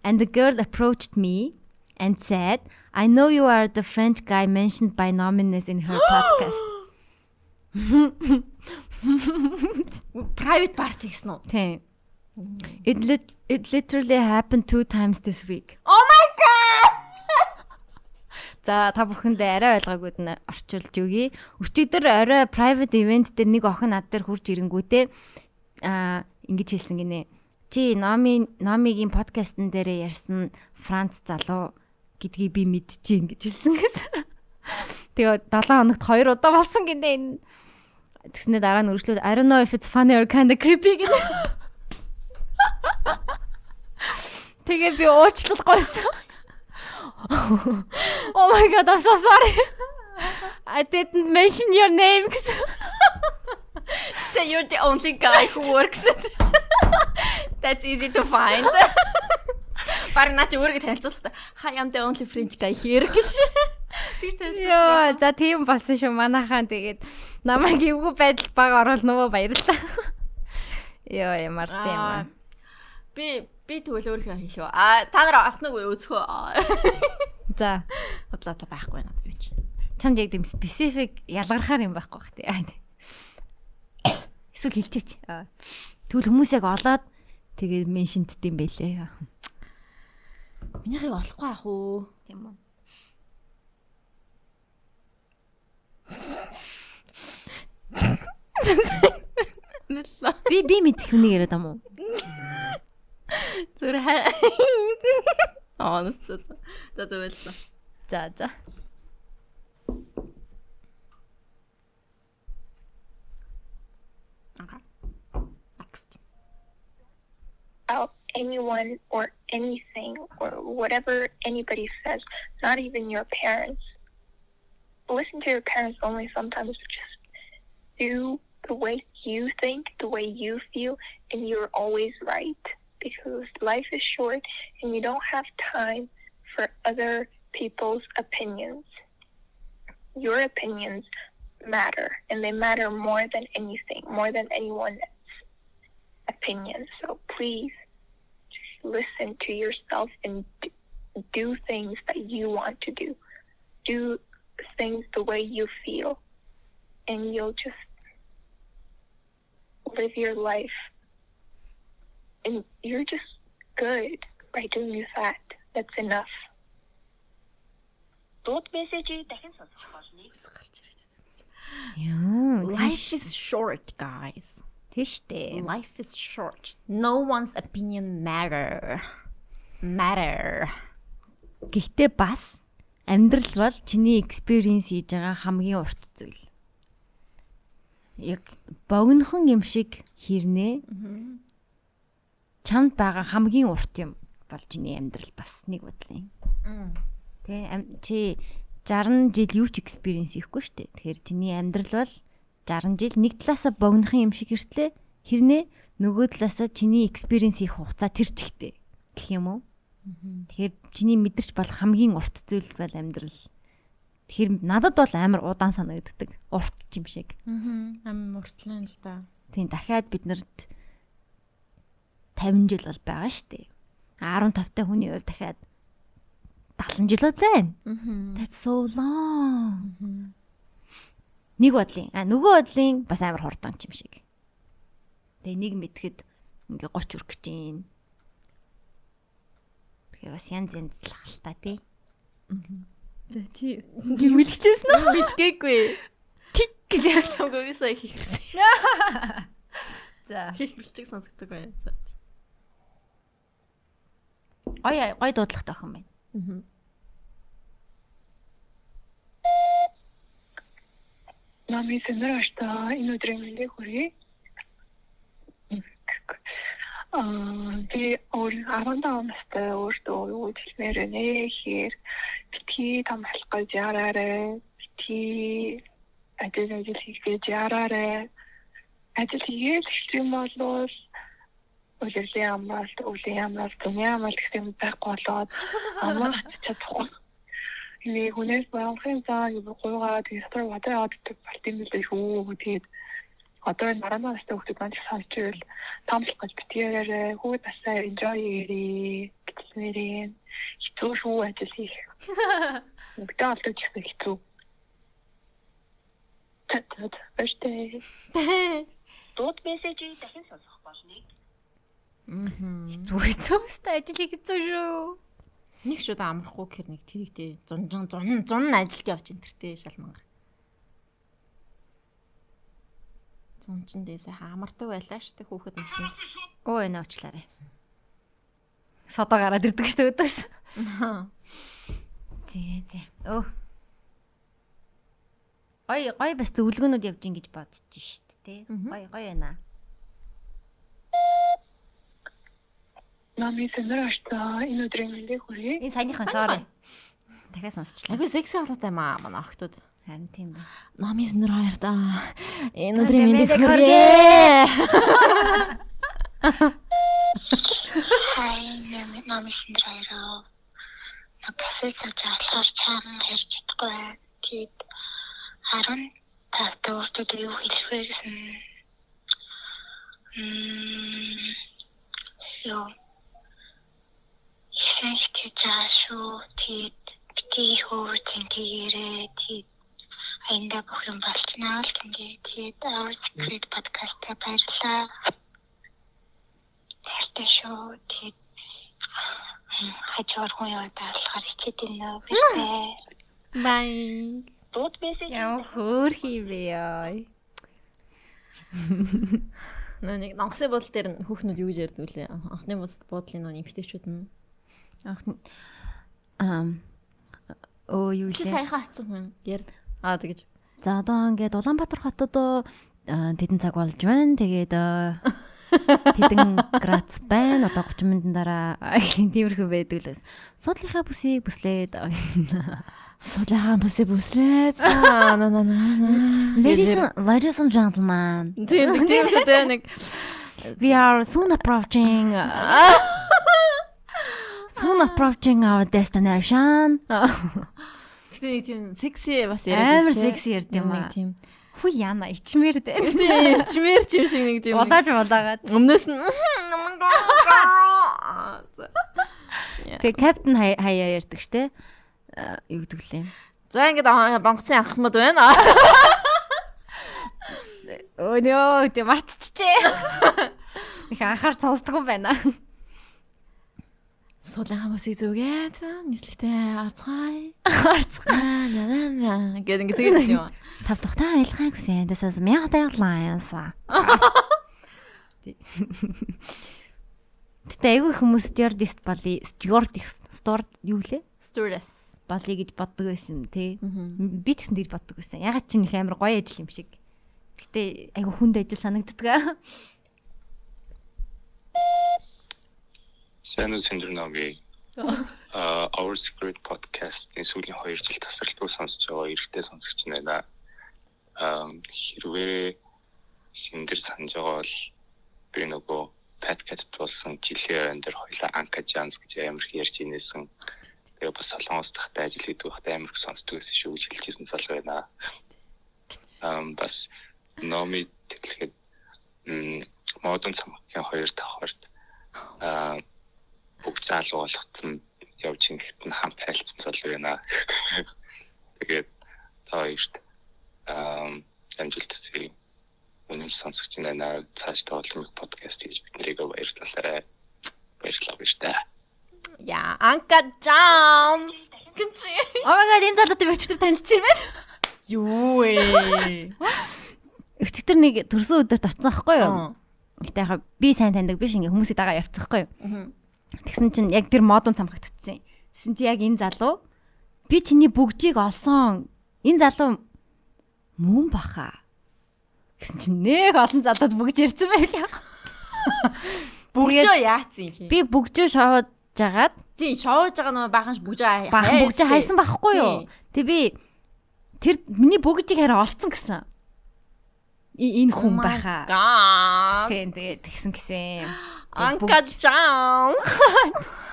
[SPEAKER 4] and the girl approached me and said, "I know you are the French guy mentioned by Nominis in her podcast."
[SPEAKER 5] Private party гэсэн үү?
[SPEAKER 4] Тийм. It lit it literally happened two times this week.
[SPEAKER 5] Oh my god.
[SPEAKER 4] За та бүхэндээ арай ойлгоогүйд нь орчуулж өгье. Өчигдөр орой private event дээр нэг охин над дээр хурж ирэнгүүтээ аа ингэж хэлсэн гинэ. Чи Номи Номигийн подкастн дээр ярьсан Франц залуу гэдгийг би мэдчихээн гэж хэлсэн гэсэн. Тэгээ 7 хоногт 2 удаа болсон гинэ энэ. Тэгснээр дараа нь үргэлжлүүлээд I don't know if it's funny or kind of creepy гэнэ. Тэгээ би уучлах гойсон. Oh my god, I'm so sorry. I didn't mention your name.
[SPEAKER 5] So you're the only guy who works at That's easy to find. Бараг наа чи өөрийгөө танилцуулахдаа hi I'm the only French guy here гэж. Тэр танилцуулсан.
[SPEAKER 4] Йоо, за тийм болсон шүү манайхаа тэгээд намайг эвгүй байдал баг орвол нөгөө баярлаа. Йоо, ямар ч юм аа.
[SPEAKER 5] Би би тэгвэл өөрийнхөө хэлээ. А та нар авах үү үзхөө.
[SPEAKER 4] За,
[SPEAKER 5] Бодлоо та байхгүй надад юу чи.
[SPEAKER 4] чамд яг тийм specific ялгархаар юм байхгүй бах тий. Эсвэл хэлчихэж. Тэгвэл хүмүүс яг олоод тэгээд меншинтд юм бэлээ.
[SPEAKER 5] Минийхийг олохгүй ах уу?
[SPEAKER 4] Тийм үү. Би би мэдэх хүнийг яриад юм уу?
[SPEAKER 5] それ早い어
[SPEAKER 4] 알았어
[SPEAKER 5] 짜증했어 자자 Next.
[SPEAKER 1] About anyone or anything or whatever anybody says, not even your parents. Listen to your parents only sometimes. Just do the way you think, the way you feel, and you're always right. Because life is short and you don't have time for other people's opinions. Your opinions matter, and they matter more than anything, more than anyone's opinion. So please just listen to yourself and do things that you want to do. Do things the way you feel, and you'll just live your life. And you're just good by doing that. That's enough.
[SPEAKER 6] Дууд мессежийг дахин сонсох болно.
[SPEAKER 4] Яа,
[SPEAKER 5] Life is short, guys.
[SPEAKER 4] тийштэй.
[SPEAKER 5] Life is short. No one's opinion matter. Matter.
[SPEAKER 4] Гэхдээ бас амьдрал бол чиний experience хийж байгаа хамгийн урт зүйл. Яг богинохон юм шиг хэрнээ. Чамд байгаа хамгийн урт юм бол чиний амьдрал бас нэг бодлын. Тэ чи 60 жил юу ч experience хийхгүй шүү дээ. Тэгэхээр чиний амьдрал бол 60 жил нэг талаасаа богинохон юм шиг хэртлээ. Хэрнээ нөгөө талаасаа чиний experience хийх хугацаа тэр чигтээ гэх юм уу? Тэгэхээр чиний мэдэрч болох хамгийн урт зүйл бол амьдрал. Тэгэхээр надад бол амар удаан санагддаг. Урт юм шиг.
[SPEAKER 5] Мм. Ам муртлын л да.
[SPEAKER 4] Тийм дахиад бид нарт 50 жил бол байгаа шүү дээ. 15 та хүний хувьд дахиад 70 жил бол байна. That's so long. Нэг бодлын. А нөгөө бодлын бас амар хурдан юм шиг. Тэгээ нэг мэдхэд ингээ 30 хүрэх гэж юм. Тэгэхээр бас янз янз л хальтаа тий.
[SPEAKER 5] Тий.
[SPEAKER 4] Гимэлчихсэн үү?
[SPEAKER 5] Бэлгээгүй.
[SPEAKER 4] Тик гэж.
[SPEAKER 5] Хамаагүй сая хийхэрсэн.
[SPEAKER 4] За.
[SPEAKER 5] Хийхэрчиг сонсогддог байна. За.
[SPEAKER 4] Гой гой дуудлагатай охин байна.
[SPEAKER 1] Мами сэнэрашта энэ өдрийн мэндийг хүргэе. Аа би өөр 15 настай өөртөө юу хэлмээр нэ хэр битгий том болох гэж яраарэ. Битгий ажил ажил хийх гэж яраарэ. Ажил хийгээл эхлэх юм бол үлрэлийн амралт, өвлийн амралт, түний амралт гэх юм байхгүй болоод амралт чадахгүй. Ini хүнээс баялахын цаа юу гуйгаа тэгстэр ватаа авдаг партимэлтэй шүү тэгээд одоо энэ марана настай хүмүүс маань сонсчихвол таамаглах гэж битгээрээ хүү тасаа enjoy хийрээ гэснээрээ хэцүү шүү ажил хийх. Бүгдээ алдаж ихсэн хэцүү. Тэт өштэй.
[SPEAKER 6] Дууд мессежийг дахин сонсох болно.
[SPEAKER 4] Зүг зөөстэй ажил хийцүү шүү.
[SPEAKER 5] Нэг ч удаа амрахгүй гэхэр нэг тэрэгтэй зунжин зун зун ажилт явж энэ тэртэй шалмангаар. Зунчин дэсэ хамардаг байлаа штэ хүүхэд насанд.
[SPEAKER 4] Оо энэ уучлаарай. Содоо гараад ирдэг дээ өдөөс. Зээ зээ. Өө. Гой гой бас зөвлөгөөнүүд явж ин гэж бодож шít те. Гой гой байна.
[SPEAKER 1] Мами сэнэрашта энэ өдрийн мэндийг хүргэе.
[SPEAKER 4] Энэ саяныхан sorry. Дахиад сонсчлаа.
[SPEAKER 5] Агүй секси болоотой маа манай охтууд.
[SPEAKER 4] Харин тийм байна.
[SPEAKER 5] Намис нэр хоёр та. Энэ
[SPEAKER 4] өдрийн мэндийг
[SPEAKER 5] хүргэе.
[SPEAKER 1] Ами намсын драйроо. На кафе сууж болохоор чам ярьж чадахгүй байна. Тэгээд 10 тавтай өөртөө юу хэлэх вэ гэсэн Мм. Яа. Ихэнхдээ заашгүй тэгээд бити хөөцөн тийрээ тэгээд аянда бүх юм болчихноо л тэгээд тэгээд Our Secret podcast-а баярлаа. Тэртээ шүү тэгээд хажуугаар хүн яваад болохоор хичээд байна уу.
[SPEAKER 4] Бай.
[SPEAKER 6] Дууд мессеж
[SPEAKER 4] Яа хөөрхий бэ яа.
[SPEAKER 5] Нөө нэг онгоцны бодол дээр хүүхнүүд юу гэж ярьдаг үлээ. Анхны бодлын нөө эмгтээчүүд нь.
[SPEAKER 4] Анх ам оо юу
[SPEAKER 5] Чи
[SPEAKER 4] лээ.
[SPEAKER 5] саяхан хатсан хүн яар. Аа тэгэж.
[SPEAKER 4] За одоо ингээд Улаанбаатар хотод аа, тэдэн цаг болж байна. Тэгээд аа, тэдэн градус байна. Одоо 30 минутын дараа тиймэрхүү байдаг л бас. Судлынхаа бүсийг бүслээд
[SPEAKER 5] Судлаахан бүсээ бүслээ. Аа на на на.
[SPEAKER 4] Ladies and, ladies and gentlemen,
[SPEAKER 5] Тийм тийм тийм нэг
[SPEAKER 4] we are soon approaching soon approaching our destination.
[SPEAKER 5] тийм нэг тийм секси бас
[SPEAKER 4] Амар секси ярьд юм аа.
[SPEAKER 5] Тийм.
[SPEAKER 4] Хүү яана ичмэр дээ.
[SPEAKER 5] Тийм чимэр чим шиг нэг тийм.
[SPEAKER 4] Улааж улаагаад.
[SPEAKER 5] Өмнөөс нь
[SPEAKER 4] Тэгээ капитан хаяа ярьдаг штэ. Аа, Юу гэдэг лээ.
[SPEAKER 5] За ингээд бонгоцын анхмад байна.
[SPEAKER 4] Өө нөө тэг мартчихжээ. Их анхаар сонсдог юм байна.
[SPEAKER 5] Суулынхаа бүсийг зүгээд нийслэгтэй арцгай. Арцгай. Гэт ингээд тэгээд юм.
[SPEAKER 4] Тав тухтай айлхайг хүсэн. This is Media Alliance. Гэтэ айгүй хүмүүс stewardess боли stewardess store юу лээ?
[SPEAKER 5] Stewardess.
[SPEAKER 4] Болий гэж боддог байсан тий. Би ч гэсэн тэгж боддог байсан. Ягаад ч юм их амар гоё ажил юм шиг. Гэтэ айгүй хүнд ажил санагддаг.
[SPEAKER 7] Сайн уу Синдер Номи. Аа Our Secret podcast-ийн сүүлийн 2 жил тасралтгүй сонсож байгаа эрэгтэй сонсогч байна. Аа хэрвээ Синдер санаж байгаа бол би нөгөө подкаст болсон жилийн өн дээр хоёлаа Анка Жанс гэж амар их ярьж инээсэн. Тэгээ бас солонгос тахтай ажил хийдэг байхдаа амар их сонсдог гэсэн шүү гэж хэлж ирсэн сал байна. Аа бас Номи тэгэхээр м модон цамхгийн хоёр давхарт аа бүгд залуу болгоцсон явж ингээд нь хамт хайлтсан цол байна. Тэгээд та хоёрт аа амжилт хүсье. Үнэн сонсогч байна. Цааш тоглоом подкаст хийж биднийг баярлалаа. Баярлалаа биш дээ.
[SPEAKER 5] Яа, Анка Джонс. Гэж.
[SPEAKER 4] Oh my god энэ залуутай би өчтөр танилцсан юм байна.
[SPEAKER 5] Юу ээ.
[SPEAKER 4] Өчтөр нэг төрсөн өдөрт очсон байхгүй юу? Гэтэ яхаа би сайн таньдаг биш ингээ хүмүүсийг дагаа явцсахгүй юу? Тэгсэн чинь яг тэр модон цамхагт утсан. Тэгсэн чи яг энэ залуу би чиний бүгжийг олсон. Энэ залуу мөн баха. Тэгсэн чинь нэг олон залууд бүгж ирсэн байлаа.
[SPEAKER 5] Бүгжөө яатсан чи?
[SPEAKER 4] Би бүгжөө шоож жагаад
[SPEAKER 5] Тийм шоож байгаа нөгөө баахан ш бүгжөө
[SPEAKER 4] бахан бүгжээ хайсан байхгүй юу? Тэг би тэр миний бүгжийг хараа олцсон гэсэн. Энэ хүн баха.
[SPEAKER 5] Гаа.
[SPEAKER 4] Тийм тэгээд тэгсэн гэсэн.
[SPEAKER 5] Анка Джонс.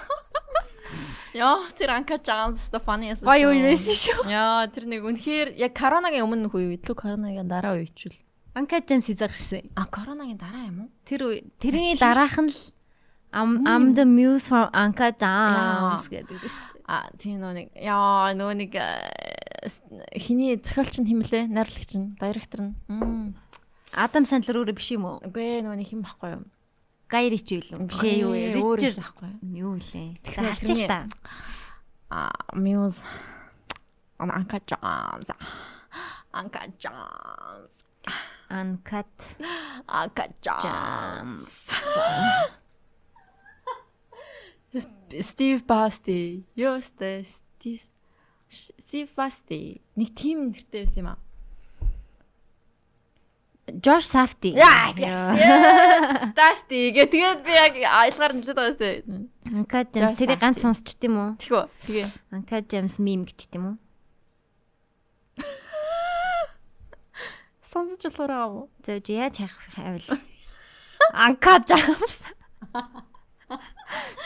[SPEAKER 5] Яа, тэр Анка Джонс the funniest.
[SPEAKER 4] Гоё юу байсан шүү.
[SPEAKER 5] Яа, тэр нэг үнэхээр яг коронагийн өмнө нөх үе илүү коронагийн дараа үе ч үл.
[SPEAKER 4] Анка Джеймс хийзагэрсэн.
[SPEAKER 5] А коронагийн дараа юм уу?
[SPEAKER 4] Тэр тэрний дараах нь л I'm I'm the muse from Anka Jams гэдэг шүү дээ.
[SPEAKER 5] А тийм нөө нэг яа нөгөө нэг э, хиний зохиолч нь химлээ, найруулагч нь, директор нь.
[SPEAKER 4] Адам Сэндлер өөрөө биш юм уу?
[SPEAKER 5] Үгүй нөгөө нэг хим байхгүй юу?
[SPEAKER 4] Гай Рич юу юм? Биш ээ юу вэ? Ричард
[SPEAKER 5] байхгүй.
[SPEAKER 4] юу?
[SPEAKER 5] Тэгсэн
[SPEAKER 4] Тэгсэн харчих та.
[SPEAKER 5] А ан Анка Джонс. Анка Джонс.
[SPEAKER 4] Uncut
[SPEAKER 5] Анка Джонс. Стив Басти. Ёстой. Стив Стив Басти. Нэг тим нэртэй байсан юм аа.
[SPEAKER 4] Josh Safdie.
[SPEAKER 5] Яа. Дасти. Гэ тэгээд би яг аялгаар нэлээд байгаа сте.
[SPEAKER 4] Anka Jams
[SPEAKER 5] Josh
[SPEAKER 4] тэрийг ганц сонсчт юм уу?
[SPEAKER 5] Тэхүү. Тэгээ.
[SPEAKER 4] Anka Jams meme гэчт юм уу?
[SPEAKER 5] Сонсож болохоор аа мó.
[SPEAKER 4] Зөв яаж хайх хайвал. Anka Jams.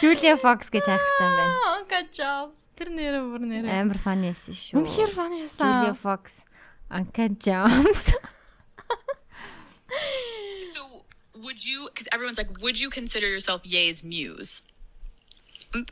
[SPEAKER 4] Julia Fox гэж хайх хэрэгтэй юм байна.
[SPEAKER 5] Анка Джонс. Тэр нэрээ бүр нэрээ.
[SPEAKER 4] Амар фаны байсан шүү.
[SPEAKER 5] Үнэхээр фаны
[SPEAKER 4] Julia
[SPEAKER 5] ясан.
[SPEAKER 4] Fox, Anka Jones.
[SPEAKER 2] So, would you, because everyone's like, would you consider yourself Ye's muse? um,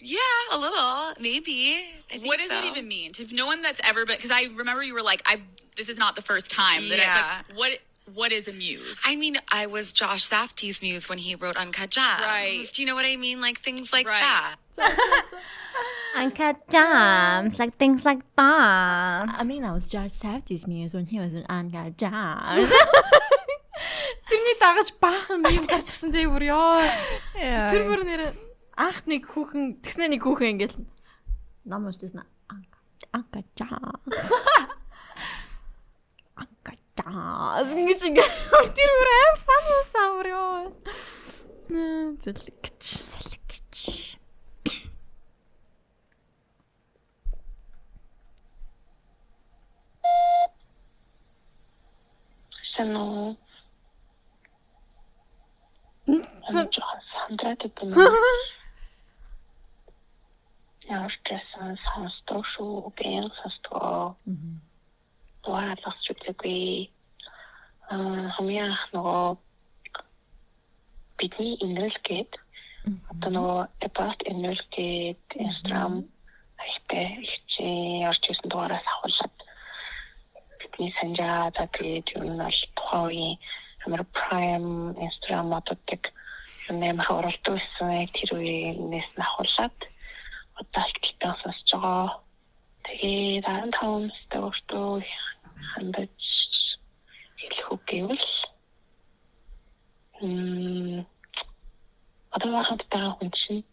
[SPEAKER 2] yeah, a little, maybe. what does it even mean to no one that's ever been? Because I remember you were like, "I've this is not the first time that
[SPEAKER 8] Yeah.
[SPEAKER 2] I've." Like, what what is a muse?
[SPEAKER 8] I mean, I was Josh Safdie's muse when he wrote Uncut Gems.
[SPEAKER 2] Right.
[SPEAKER 8] Do you know what I mean? Like things like
[SPEAKER 2] Right.
[SPEAKER 8] that.
[SPEAKER 4] Anka Jones, like things like that.
[SPEAKER 5] I mean, I was just Safdie's muse when he was an Anka Jones. Тэрний дагаж баахан юм гарчихсан дээ бүр ёо. Тэр бүр нэр анх нэг хүүхэн тэгснэ нэг хүүхэн ингээл ном уншижсэн анка анка жаа. Анка жаа. Ингэж ингээл тэр бүр аим фан самар ёо. Нэ зэлгч.
[SPEAKER 1] Санаа. Ам жоохон сандраад байна. Ч байсан сонсдог шүү. Энэ сонсдог. Дуаалгах зүггүй. Аа хамгийн нөгөө бидний инрэл гээд одоо нөгөө about инрэл гээд Instagram ихтэй ихчээ орж ирсэн дугаараас авахлаад бидний санджаа за тэгээд юу нь бол тухайн үеийн амар prime Instagram модуудыг юм амар оролдог байсан тэр үеийнээс нь авахлаад одоо их титан сонсож байгаа. Тэгээд 15 настай өөртөө хандаж хэлэх үг гэвэл м одоо хахад байгаа хүн чинь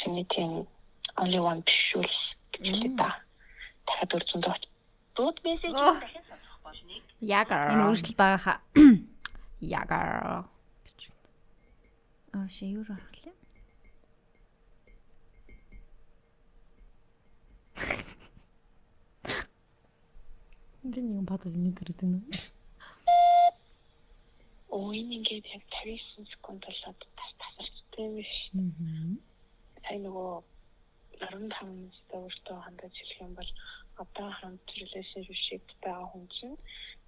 [SPEAKER 1] чиний тийм only one биш үл гэж хэлээ та. Дахиад үржинд оч. Дууд мессеж дахин сонсох болно.
[SPEAKER 5] Ягар.
[SPEAKER 4] Энэ өөрчлөлт байгаа хаа.
[SPEAKER 5] Ягар.
[SPEAKER 4] Оо ши юу рахлаа.
[SPEAKER 5] Би нэг бодож нэг энэ.
[SPEAKER 1] Оо энэ ингээд яг 59 секунд болоод тас тасарчтай биш. Сайн нөгөө 15 настай өөртөө хандаж хэлэх юм бол одоо хамт relationship байгаа хүн чинь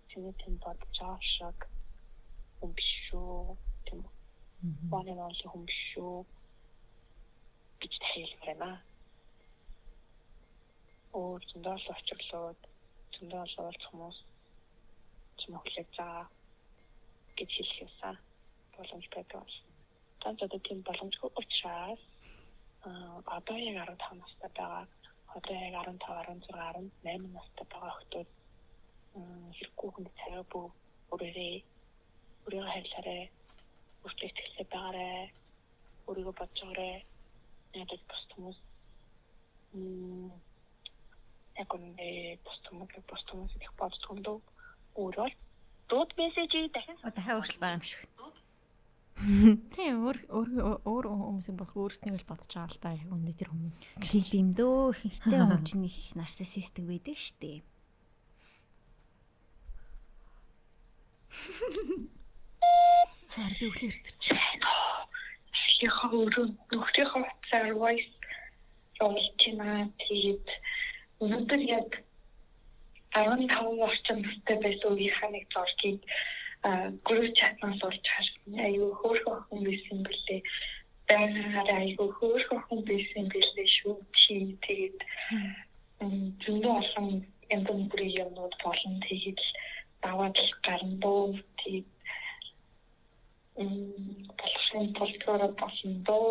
[SPEAKER 1] чиний тийм бодож байгаа шиг хүн биш шүү. Тийм үү? One and only хүн биш шүү. гэж хэлмээр байна. Өөр зөндөө л очиглоод зөндөө л уулзах хүмүүс чим хүлээж байгаа гэж хэлэх юмсан боломж байдаг. Танц одоо тийм боломжгүй учраас аа одоо яг 15 настай байгаа. Одоо яг 15, 16, 18 настай байгаа хүмүүс хэрэггүй хүнд царай бүү өөрөөрөө өөрийгөө хайрлаарай. Өөртөө ихтэй байгаарай. Өөрийгөө бодж байгаарай. Яг бос хүмүүс м яг үнэ бос хүмүүс бос хүмүүс их хүндөө өөрөө дууд мессежийг дахин
[SPEAKER 4] дахиад өөрчлөлт байгаа юм шиг.
[SPEAKER 5] Тийм өөр өөр хүмүүсийн болох өөрснөө л бодож байгаа л та үнэ тэр хүмүүс.
[SPEAKER 4] Юм дөө хинхтэй хүн чинь их нарциссистик байдаг штеп.
[SPEAKER 5] Сар би өглөө ирсэн.
[SPEAKER 1] яхаа өөрөө нөхрийнхөө утсаар voice явуулж байна. Тэгээд өнөөдөр яг 15 орчим настай байсан үеийнхаа нэг зургийг групп чатнаас урж харсан. Аюу хөөрхөн хүн байсан бэлээ. Баяраа аюу хөөрхөн хүн байсан бэлээ шүү. Чи тэгээд зөндөө олон янз бүрийн юмнууд болон тэгээд даваад л гарна дөө. Тэгээд м болгосон толгороо болсон дөө.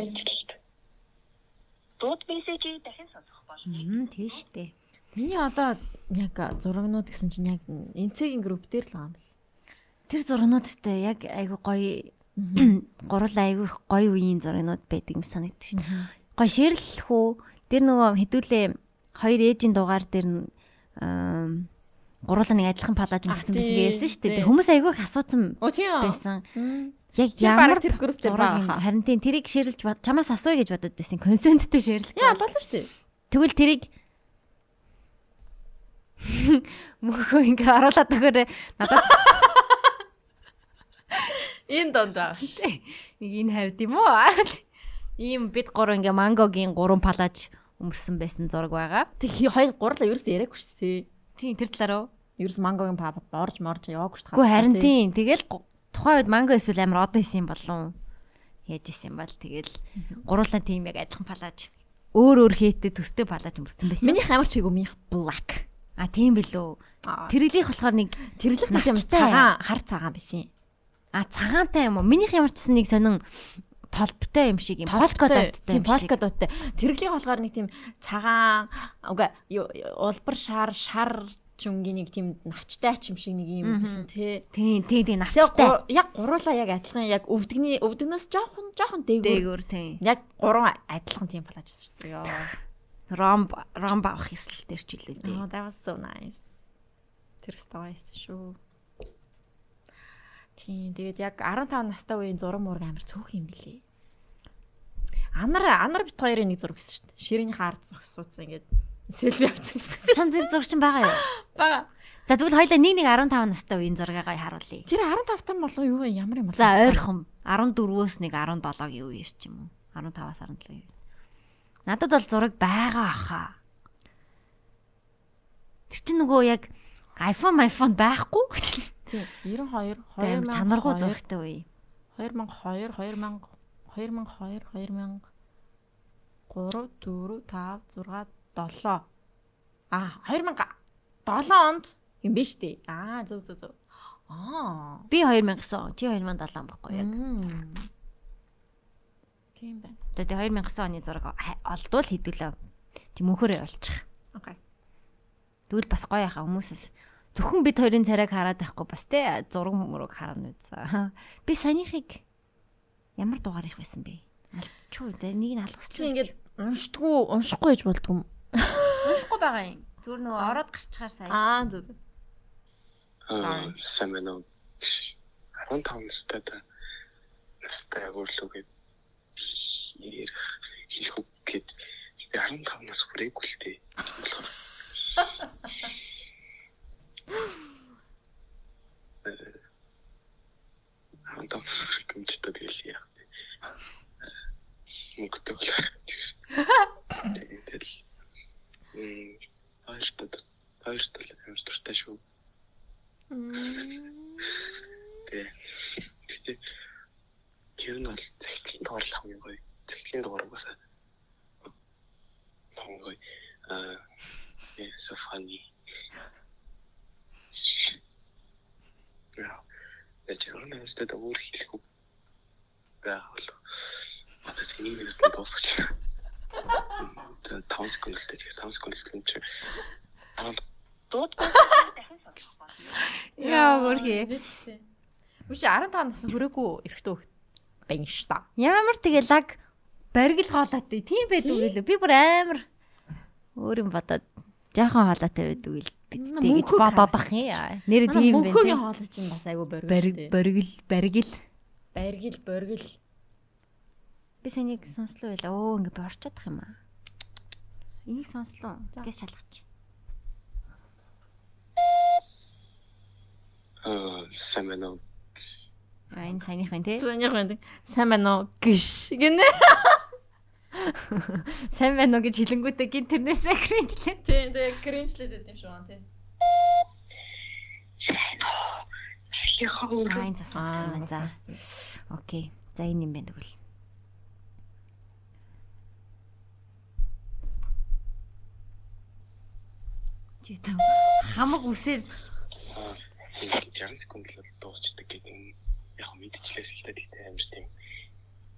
[SPEAKER 1] Энэчл. Дууд мессежийг дахин сонсох болно.
[SPEAKER 4] Тийм штеп.
[SPEAKER 5] Миний одоо яг зурагнууд гэсэн чинь яг энцгийн групп дээр л байгаа юм бэл.
[SPEAKER 4] Тэр зургнуудтай яг айгу гоё гурал айгу их гоё үеийн зургнууд байдаг юм санагдчих шин. Гоё ширлэх үү? Тэр нөгөө хэдүүлээ хоёр ээжийн дугаар дээр нь гуруула нэг адилхан палаж байсан гэж ярьсан шүү дээ. Хүмүүс айгу их асуусан байсан. Яг ямар
[SPEAKER 5] тэр групп дээр байгаа.
[SPEAKER 4] Харин тийм тэрийг ширлж бод чамаас асууя гэж бодод байсан. Консенттэй ширлэх.
[SPEAKER 5] Яа болно шүү дээ.
[SPEAKER 4] Тэгвэл тэрийг мөхөө ингээ оруулаад өгөөрэй. Надаас
[SPEAKER 5] Энэ донд байгаа шүү.
[SPEAKER 4] Нэг энэ хавд юм уу? Ийм бид гурав ингээ мангогийн гурван палаж өмссөн байсан зураг байгаа.
[SPEAKER 5] Тэг хоёр гурлаа ерөөс яриаггүй шүү дээ.
[SPEAKER 4] Тийм тэр талаараа
[SPEAKER 5] Ерөөс мангогийн пап борж морж яваагүй шүү.
[SPEAKER 4] Гэхдээ харин тийм тэгэл тухайн үед манго эсвэл амар одоо исэн юм болов яаж исэн юм бол тэгэл гурлаа тийм яг адилхан палаж өөр өөр хийтэй төстэй палаж өмссөн байсан.
[SPEAKER 5] Минийх амар чиг өмнөх black.
[SPEAKER 4] А тийм билүү. Тэрэглийнх болохоор нэг
[SPEAKER 5] Тэрлэх нэг юм цагаан хар цагаан байсан.
[SPEAKER 4] а цагаантай юм уу? Минийх ямар ч гэсэн нэг сонин толбтой юм шиг юм. Полка доттой
[SPEAKER 5] тийм
[SPEAKER 4] юм
[SPEAKER 5] полка доттой. Тэрлэх болохоор нэг тийм цагаан ю- улбар шар шар чүнгийн нэг тийм навчтай ч юм шиг нэг юм байсан тий.
[SPEAKER 4] Тийм тийм тийм навчтай.
[SPEAKER 5] яг гуруулаа яг адилхан яг өвдөгний өвдөгнөөс жоохон жоохон дээгүүр.
[SPEAKER 4] Дээгүүр тийм.
[SPEAKER 5] Яг гурван адилхан тийм палажсэн шүү дээ.
[SPEAKER 4] Ромб ромб авах хэсэл дээр ч үлээ дээ.
[SPEAKER 5] Oh, that was so nice. Тэр стоайс шүү. Тийм, тэгээд яг 15 настай үеийн зураг мураг амар цөөх юм билий. Анар анар бит хоёрын нэг зураг гэсэн шүү дээ. Ширээний хаард зогсууцсан ингээд селфи авсан гэсэн.
[SPEAKER 4] Чам тэр зураг чинь байгаа юу?
[SPEAKER 5] Бага.
[SPEAKER 4] За тэгвэл хоёлаа нэг нэг 15 настай үеийн зураагаа харуулъя.
[SPEAKER 5] Тэр 15 тань болов юу? Ямар юм бол?
[SPEAKER 4] За ойрхон 14-өөс нэг 17-гийн үе юм уу? 15-аас 17-гийн. Надад бол зураг байгаа ахаа. Тэр чинь нөгөө яг iPhone iPhone байхгүй.
[SPEAKER 5] Тийм, 92
[SPEAKER 4] Амар
[SPEAKER 5] 2000
[SPEAKER 4] чанаргүй зурагтай үе.
[SPEAKER 5] 2002 2000 2002 2000 3 4 5 6 7 А 2007 онд юм биш үү? Аа зөв зөв зөв. Аа.
[SPEAKER 4] Би 2009 он, чи 2007 байхгүй яг.
[SPEAKER 5] Тийм байна.
[SPEAKER 4] За тэгээ 2009 оны зураг олдвол хэдүүлээ. Чи мөнхөрөө явуулчих.
[SPEAKER 5] Окей.
[SPEAKER 4] Тэгвэл бас гоё яхаа хүмүүсээс зөвхөн бид хоёрын царайг хараад байхгүй бас те зураг мөрөг харна үзээ. Би санийхыг ямар дугаар их байсан бэ? Алдчихгүй. За нэг нь
[SPEAKER 5] Чи
[SPEAKER 4] алгасчих.
[SPEAKER 5] ингээд уншдаггүй уншихгүй гэж болдгоо юм.
[SPEAKER 4] уншихгүй байгаа юм. Зүгээр нөгөө ороод гарчхаар сая.
[SPEAKER 5] Аа.
[SPEAKER 7] Аа, сайн байна уу? 15 настай та настай өгөрлөгээд ярих хийх үг гээд би 15 нас хүрээгүй л дээ. Болохоор Э, 15 нас гэмчтэй тэгэл яах вэ? Мөнгөтэй бол. Тэгээд м хоёртод хоёртод амар дуртай шүү. Тэгээ. Гэтэ тэр нь бол дугаар л хамгийн гоё. Захидлын дугаар угаасаа. Аа, э funny. Яа. Тэр өстэй да өөр хэлэх үг. Яа бол. Одоо тийм нэг л дуусах. Тэр 5 секунд л тэгээд 5 секунд л юм чи.
[SPEAKER 6] Болно.
[SPEAKER 4] Яа гөрхий.
[SPEAKER 5] Үгүй 15 нас хүрээгүй эрэхтэн хөхт байна ш та.
[SPEAKER 4] Ямар тэгээ лаг баригл хоолойтой тийм байдаг үлээ. Би бүр амар өөр юм бодоод жоохон хоолойтой байдаг ил бидтэй гэж ах юм. Нэр тийм байна.
[SPEAKER 5] Мөнхөгийн хоолой чинь бас айгүй боргил.
[SPEAKER 4] Бариг баригл баригл.
[SPEAKER 5] баргил боргил.
[SPEAKER 4] Би санийг сонслоо байла. Өө ингэ би орчод ах юм аа. Энийг сонслоо. Гэс шалгач.
[SPEAKER 7] аа, сайн байна уу?
[SPEAKER 4] А энэ саяных байна те.
[SPEAKER 5] Зөнийг байна. Сайн байна уу? Гиш гинэ.
[SPEAKER 4] Сайн байна уу гэж хэлэнгүүтээ гин тэрнээсээ кринжлээ.
[SPEAKER 5] Тийм тийм кринжлээд байт юм шиг байна тийм.
[SPEAKER 4] Аа энэ зассан байна. За. Окей. За энэ юм байна тэгвэл. Чи та хамаг үсээд
[SPEAKER 7] Аа, 60 секунд л дуусчдаг гэдэг юм. Яг мэдчихлээс л дээ тийм амар тийм.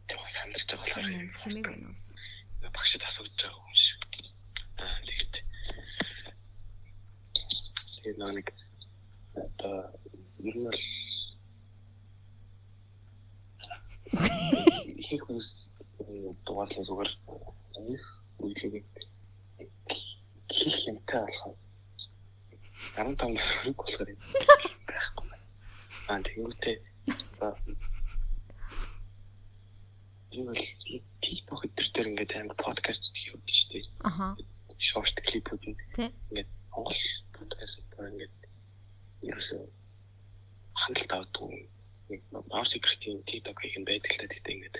[SPEAKER 7] Тэр сандарч байгаа болохоор
[SPEAKER 4] чимэг байна уу?
[SPEAKER 7] Багшд асууж байгаа юм шиг. Аа, тэгээд тэгээд нэг одоо ер нь бол их хүмүүс дугаарлаа зүгээр үйлээ хийх юмтай болох 15 нас хүрэх болохоор байхгүй. Аа тэгвэл за энэ бол TikTok дээр дээр ингээд амар подкаст хийх гэж штеп.
[SPEAKER 5] Аха.
[SPEAKER 7] Шорт клипүүд нь
[SPEAKER 5] Тий.
[SPEAKER 7] ингээд Монгол подкаст дээр ингээд ерөөсөө хандлт авдаг нэг баар секретийн TikTok хийх нь байдаг л та тэгтээ ингээд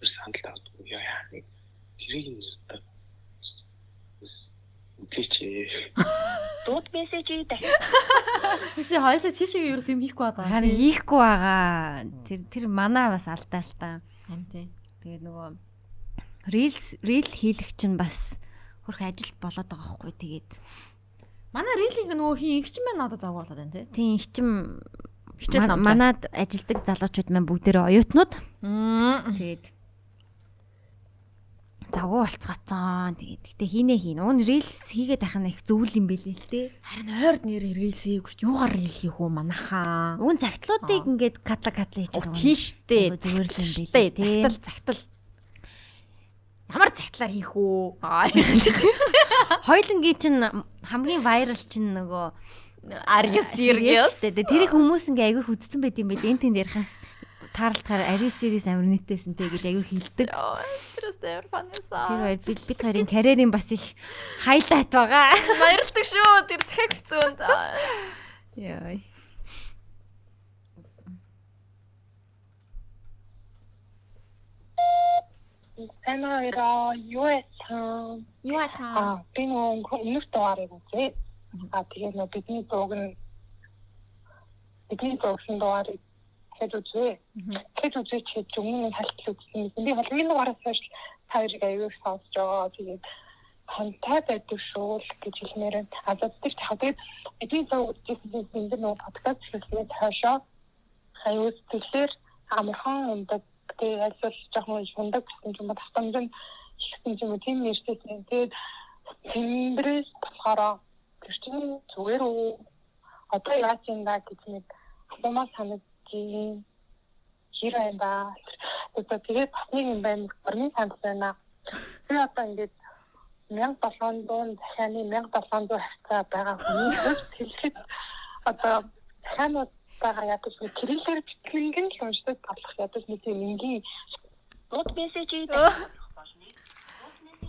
[SPEAKER 7] бас хандлт авдаг яа яа нэг тэрийг нь үтээч
[SPEAKER 6] Дууд мессежийг дахин
[SPEAKER 5] Тийш хоёлаа тийшээ юу юм хийхгүй байгаа.
[SPEAKER 4] Харин хийхгүй байгаа. Тэр тэр манаа бас алдаа л та.
[SPEAKER 5] Харин тий.
[SPEAKER 4] Тэгээ нөгөө reels reel хийлэх чинь бас хөрх ажил болоод байгаа хгүй тэгээд
[SPEAKER 5] Манай рилинг нөгөө хин ингэч мэн одоо завгүй болоод байна тий.
[SPEAKER 4] тийм их чим
[SPEAKER 5] Хичээл номлоо.
[SPEAKER 4] манад ажилдаг залуучууд маань бүгдээрээ оюутнууд тэгээд завгүй болцгоцсон тэгээд гэтээ хийнэ хийн. Уг нь reels хийгээд байх нь их зөвл юм байл л дээ.
[SPEAKER 5] Харин ойрд нэр рилсийг гүрч юугаар рил хийх үү манахаа.
[SPEAKER 4] Уг нь цагтлуудыг ингээд катла катла хийж
[SPEAKER 5] Оо тийштэй.
[SPEAKER 4] Зүгээр л юм
[SPEAKER 5] тий. Загтал загтал. Ямар цагтлаар хийх үү?
[SPEAKER 4] Хойлонгийн чинь хамгийн viral чинь нөгөө шүү дээ. Тэрийг хүмүүс ингээ аягүй хүдсэн байт юм байл. Энд тэнд ярихаас таарлахаар you serious амар нийтэйсэн те гэж аягүй хилдэг. Тэр хоёр бид бид хоёрын карьерийн бас их хайлайт байгаа.
[SPEAKER 5] баярлалдаг шүү. Тэр захиаг хэцүүнд.
[SPEAKER 4] Яа.
[SPEAKER 1] Танайраа юу яасан?
[SPEAKER 5] Юу атаа?
[SPEAKER 1] Аа, би нөгөө өмнөх дугаарыг үзээ. Аа, тэгээд нөгөө бидний дууг нь бидний дуугсан дугаарыг хэд үзээ. Хэд үзээ чи нь хальтал үзсэн. Би хамгийн дугаараас хойш хоёрыг аягүй сонсож байгаа. Тэгээд хантай байдаг шүү л гэж хэлмээр байна. А тэр тахад бидний дууг үзсэн энэ нөгөө подкаст хийснээр хойшоо аягүй тэгэхээр амархан ундаг тэгээ альсвал жоохон ундаг гэсэн юм ба тастамж нь ихсэн юм тийм нэртэйсэн. Тэгээд тэмдрээс болохоор тэр чинь зүгээр үү? Одоо яаж юм да гэж нэг асуумаар санагдчих. Хэр юм ба? Тэгээд бас нэг юм байна. Орны санд байна. Би одоо ингээд 1700 дахианы 1700 хавцаа байгаа хүний хэлэхэд одоо ханууд байгаа ядаж нэг кириллээр битгэн л уншдаг болох ядаж нэг юм энгийн
[SPEAKER 6] дууд мессежийг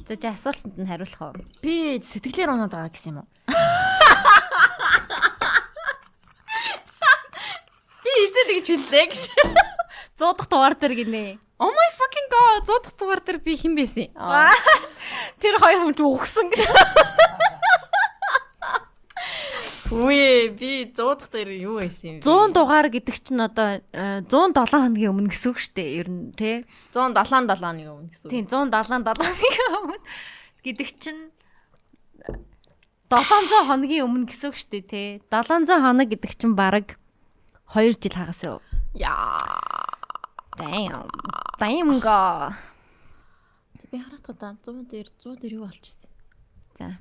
[SPEAKER 4] За чи асуултанд нь хариулах уу?
[SPEAKER 5] Би сэтгэлээр унаад байгаа гэсэн юм уу? Тэгж хэллээ гэж.
[SPEAKER 4] 100 дахь дугаар дээр гинэ.
[SPEAKER 5] Oh my fucking god. 100 дахь дугаар дээр би хэн байсан?
[SPEAKER 4] Тэр хоёр хүн ч угсан гэж.
[SPEAKER 5] Үе би 100 дахь дээр юу байсан юм бэ?
[SPEAKER 4] 100 дугаар гэдэг чинь одоо э, 107 хоногийн өмнө гэсэн үг шүү дээ. Ер нь тий.
[SPEAKER 5] 177 оны өмнө гэсэн.
[SPEAKER 4] Тийм 177 хоногийн өмнө гэдэг чинь 700 хоногийн өмнө гэсэн үг шүү дээ тий. 700 хоног гэдэг чинь баг 2 жил хагас юу?
[SPEAKER 5] Яа.
[SPEAKER 4] Damn. Damn го.
[SPEAKER 5] Би хараад та 100 дээр 100 дээр юу болчихсон?
[SPEAKER 4] За.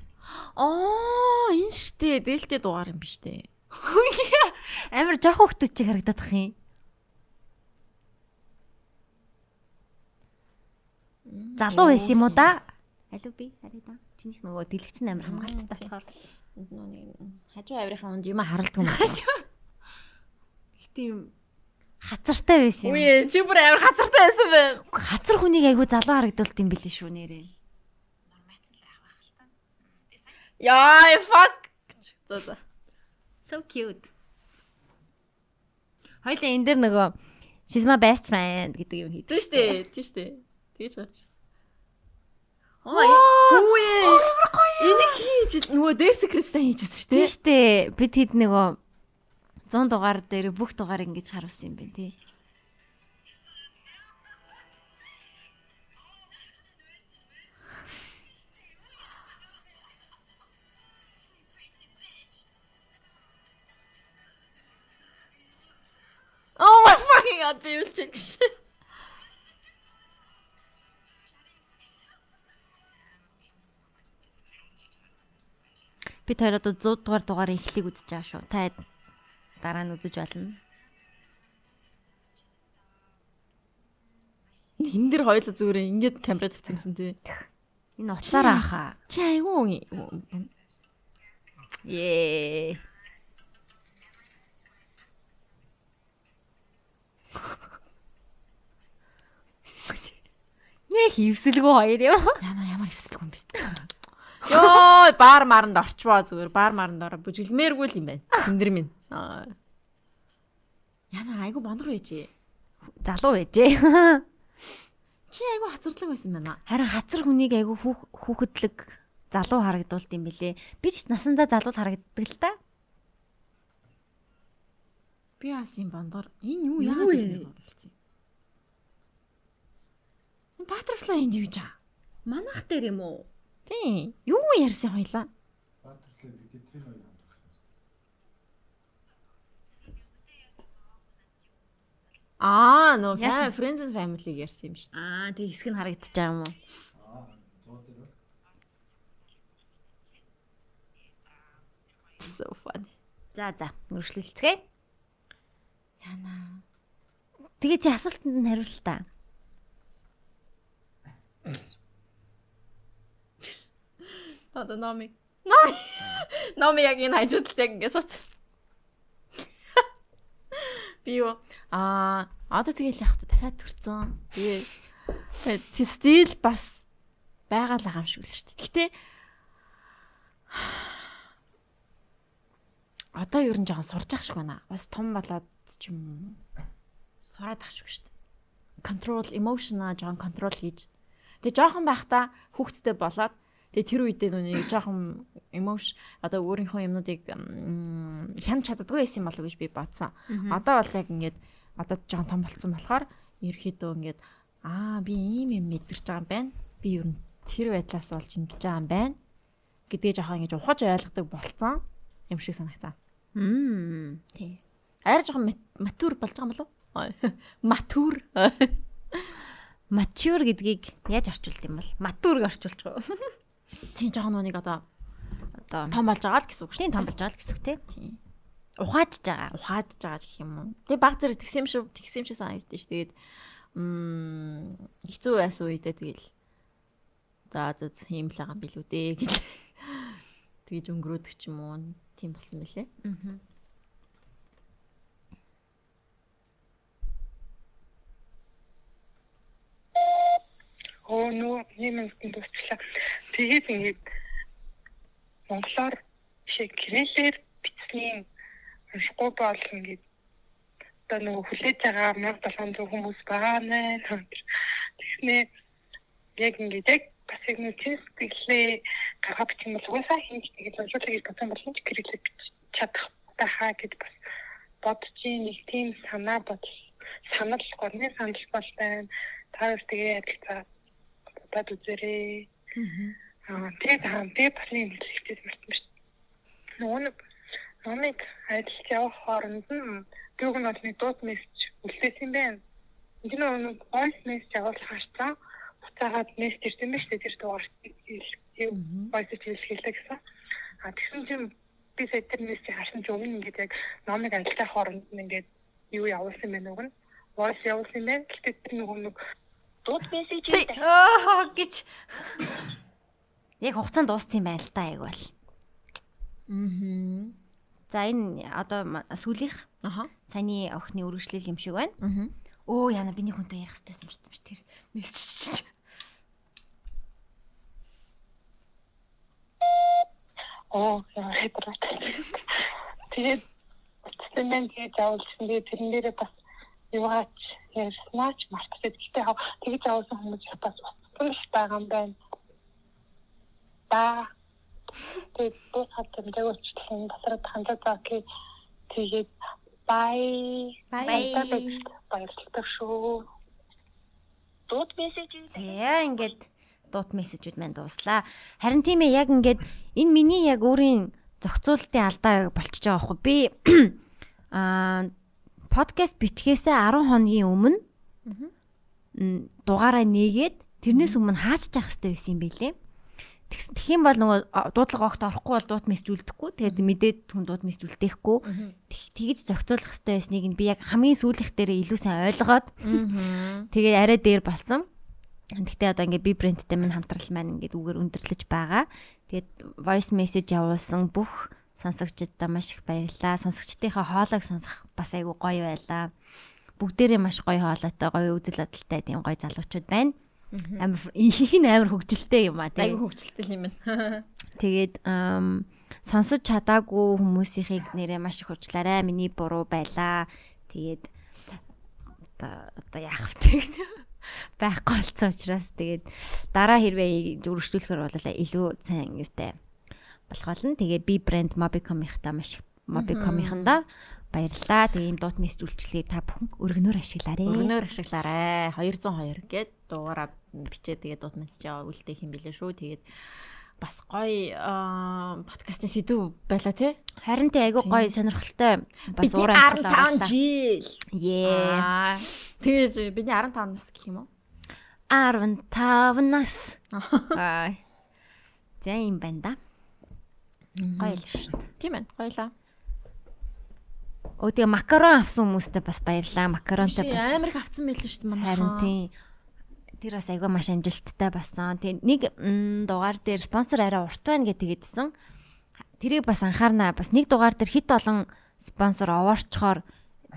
[SPEAKER 5] Аа, энэ штэ дээлтэй дугаар юм биш үү?
[SPEAKER 4] Амар жоох хөвгтүүд чиг харагдаад ах юм. Залуу байсан юм уу да? Алуу би харъя да. Чинийх нөгөө дэлгэцэн амар хамгаалттай болохоор.
[SPEAKER 5] Хажуу авирахын унд юм харалдаг юм байна.
[SPEAKER 4] Тийм хацартай байсан юм.
[SPEAKER 5] Үе, чи бүр амар хацартай байсан байна.
[SPEAKER 4] Хацар хүнийг айгүй залуу харагдуулт юм билээ шүү нэрээ.
[SPEAKER 5] Яа, fuck. За за.
[SPEAKER 4] So cute. Хоёлаа энэ дэр нөгөө She's my best friend гэдэг юм хийдэг.
[SPEAKER 5] Тийм штэ, тийм штэ. Тэгж бач. Ой, хүүе. Энийг хийж нөгөө дээр секреттай хийжсэн штэ.
[SPEAKER 4] Тийм штэ. Бид хэд нөгөө 100 дугаар дээр бүх дугаар ингэж харуулсан юм байна тий.
[SPEAKER 5] Oh my fucking god, би үлчих шээ.
[SPEAKER 4] Бид хоёр одоо 100 дугаар дугаарыг эхлэх үзэж байгаа шүү. Та дараа нь үзэж болно.
[SPEAKER 5] Хин дээр хоёул зүгээр ингээд камера тавьчихсан тий.
[SPEAKER 4] Энэ уцаараа хаа.
[SPEAKER 5] Чи айгүй
[SPEAKER 4] Ее. Нэ хивсэлгүй хоёр юм.
[SPEAKER 5] яна ямар хэвсэлгүй юм бэ? Йоо, баар маранд орчвоо зүгээр. Баар маранд ороо бүжгэлмээргүй л юм байна. Сэндэр минь. Аа. Яна айгу бондор байжээ.
[SPEAKER 4] Залуу байжээ.
[SPEAKER 5] Чи айгу хацарлаг байсан байна.
[SPEAKER 4] Харин хацар хүнийг хүүх- хүүхэдлэг залуу харагдуулт юм бэлээ. Би ч насандаа залуу харагддаг л та.
[SPEAKER 5] Би бас юм бондор. Энэ юу яагаад юм? Энэ Butterfly энд юу жаа?
[SPEAKER 4] Манах дээр юм уу?
[SPEAKER 5] Тийм. Юу ярьсан хоёлаа? Аа, нөө? Friends and Family ярьсан юм шүү.
[SPEAKER 4] Аа, тэг хэсэг нь харагдчих юм уу?
[SPEAKER 5] So funny.
[SPEAKER 4] За за, өргөжлөлцгээе.
[SPEAKER 5] Яна.
[SPEAKER 4] Тэгээ чи асуултанд нь хариулт та.
[SPEAKER 5] Одоо номи. Номи. Номи яг энэ хажуудалт яг ингэ сууц. Би юу аа одоо тэгэл яг та дахиад төрцөн. Тэг стил бас байгаа л байгаа юм шиг л шүү дээ. Гэтэ одоо ер нь жоохон сурж ах шиг байна. Бас том болоод ч юм сураад ах шиг шүү дээ. Control emotion аа жоохон control хийж. Тэгээ жоохон байхдаа хүүхдтэй болоод тэгээ тэр үедээ нүг жоохон emotion одоо өөрийнхөө юмнуудыг м, хянаж чаддгүй байсан юм болов уу гэж би бодсон. Одоо бол яг ингээд одоо жоохон том болцсон болохоор ерөөхдөө ингээд аа би ийм юм мэдэрч байгаа юм байна. Би ер нь тэр байдлаас болж ингэж байгаа юм байна гэдгээ жоохон ингэж ухаж ойлгодог болцсон юм шиг санагцсан.
[SPEAKER 4] Мм.
[SPEAKER 5] Тий. Арай жоохон мат- матур болж байгаа юм болов уу? Матур.
[SPEAKER 4] Mature гэдгийг яаж орчуулт юм бол? Матур гэж орчуулж байгаа.
[SPEAKER 5] Тий жоохон нүг одоо
[SPEAKER 4] Одоо
[SPEAKER 5] том болж байгаа л гэсэн үг
[SPEAKER 4] тийм том болж байгаа л гэсэн үг тий.
[SPEAKER 5] Тий.
[SPEAKER 4] Ухаажж байгаа.
[SPEAKER 5] ухааж байгаа гэх юм уу. Тэгээ баг зэрэг тэгсэн юм шиг тэгсэн юм шиг санагдаж ш. Тэгээд м хэцүү байсан үедээ тэгэл за за ийм л байгаа юм билүү дээ гэж тэгж өнгөрөөдөг ч юм уу. Тийм болсон мөлий.
[SPEAKER 4] Аа.
[SPEAKER 1] Нөө юм юм дуусчлаа. Тэгээд ингээд монголоор шиг гэрэлээр бичсэн уншихгүй бол ингээд одоо нөгөө хүлээж байгаа 1700 хүмүүс байгаа нэ. Тэгснээ яг ингээд яг бас яг нэг тийм сэтгэлээ гаргаж бичсэн бол угаасаа хийж тэгээд гэж бодсон бол ч гэрэлээ бичиж чадах тахаа гэд бас бодож нэг тийм санаа бодол санал горны санал бол байна. Та хоёр тэгээ адилцаа бодоод үзээрэй. Аа тэгээд хаа би бас нэг хэлчихсэн мартсан шүү. дээ. Нөгөө нэг номыг ажиллаж явах хооронд нь дүүг нь нэг дууд мессеж үлдээсэн юм байна. Энэ нэг voice message явуулах харцаа буцаагаад мессеж ирсэн байна шүү дээ. Тэр дугаар voice хэлхийлээ гэсэн. А тэгсэн чинь би сая тэр мессеж харсан чинь өмнө ингээд яг номыг ажиллах хооронд нь ингээд юу явуулсан байна уг нь voice явуулсан юм байна. Гэхдээ тэр нөгөө нэг дууд мессеж
[SPEAKER 4] Оо гэж. Яг хугацаанд дууссан юм байна л та яг бол.
[SPEAKER 5] Аа.
[SPEAKER 4] За энэ одоо сүүлийнх
[SPEAKER 5] Аха.
[SPEAKER 4] саяны охины үргэлжлэл юм шиг байна.
[SPEAKER 5] Аа.
[SPEAKER 4] Өө яна биний хүнтэй ярих хэрэгтэйсэн марцсан ш тэр. Мессеж.
[SPEAKER 1] Оо яа хэдрэг. Тэгээд үтсэн мен тэгээд явуулсан. Тэгээд тэрэн дээрээ бас юугаач ярьснаач мартчихсан. Гэхдээ хав тэгж явуулсан хүмүүс бас утсан л байгаа юм байна. Ба тэгээд бус хатан дэвчлэн басраад хандаад байгаа. Тэгээд бай
[SPEAKER 4] Бай.
[SPEAKER 1] баярлалаа шүү. Дууд мессеж
[SPEAKER 4] За ингээд дуут мессежүүд маань дууслаа. Харин тийм ээ яг ингээд энэ миний яг өөрийн зохицуулалтын алдаа болчихж байгаа байхгүй би аа подкаст бичгээсээ 10 хоногийн өмнө дугаараа нээгээд тэрнээс өмнө хааччих хэрэгтэй байсан юм билэ. Тэгс- Тэгэх юм бол нөгөө дуудлага огт орохгүй бол дуут мессеж үлдэхгүй. Тэгээд мэдээд хүн үлдээхгүй. Тэг- Тэгж зохицуулах хэрэгтэй байсныг нь би яг хамгийн сүүлийнх дээр илүү сайн ойлгоод
[SPEAKER 5] Аа.
[SPEAKER 4] Тэгээ арай дээр болсон. Гэхдээ одоо ингээд би брендтэй минь хамтрал маань ингээд үгээр өндөрлөж байгаа. Тэгээд voice message явуулсан бүх сонсогчдод маш их баярлалаа. Сонсогчдынхаа хоолойг сонсох бас айгүй гоё байлаа. Бүгдээрээ маш гоё хоолойтой, гоё үзэл бодолтой тийм гоё залуучууд байна. Амар их нь амар хөгжилтэй юм а
[SPEAKER 5] Айгу
[SPEAKER 4] тийм.
[SPEAKER 5] хөвгчлээ юм байна.
[SPEAKER 4] Тэгээд сонсож чадаагүй хүмүүсийнхийг нэрээ маш их уучлаарай. Миний буруу байлаа. Тэгээд одоо яах вэ? байхгүй болсон учраас тэгээд дараа хэрвээ үргэлжлүүлэхээр бол илүү сайн юутай болох болно. Тэгээд би брэнд Mobicom-ийнхаа маш Mobicom-ийнхандаа баярлалаа. Тэгээ ийм дуут мессеж үйлчлэгийг та бүхэн өргөнөөр ашиглаарай.
[SPEAKER 5] Өргөнөөр ашиглаарай. 202 гээд дугаараа бичээ тэгээ дуут мессеж яваа үлдээ хэм билээ шүү. Тэгээд бас гоё подкастын сэдв байла тий.
[SPEAKER 4] Харин тий айгүй гоё сонирхолтой
[SPEAKER 5] бас уураа 15 жил.
[SPEAKER 4] Ее.
[SPEAKER 5] Тэгээд бидний 15 нас гэх юм уу?
[SPEAKER 4] 15 нас. Аа. За юм байна да. Гоё л шүү.
[SPEAKER 5] Тийм ээ, гоёлаа.
[SPEAKER 4] Өө тэгээ макарон авсан хүмүүстээ бас баярлаа. Макаронтай
[SPEAKER 5] бас амар их авсан байлээ шүү дээ манай.
[SPEAKER 4] Харин тийм тэр бас айгүй маш амжилттай болсон. Тэгээ нэг дугаар дээр спонсор арай урт байна гэж тэгэдсэн. Тэрийг бас анхаарнаа. Бас нэг дугаар дээр хит олон спонсор овоорчхоор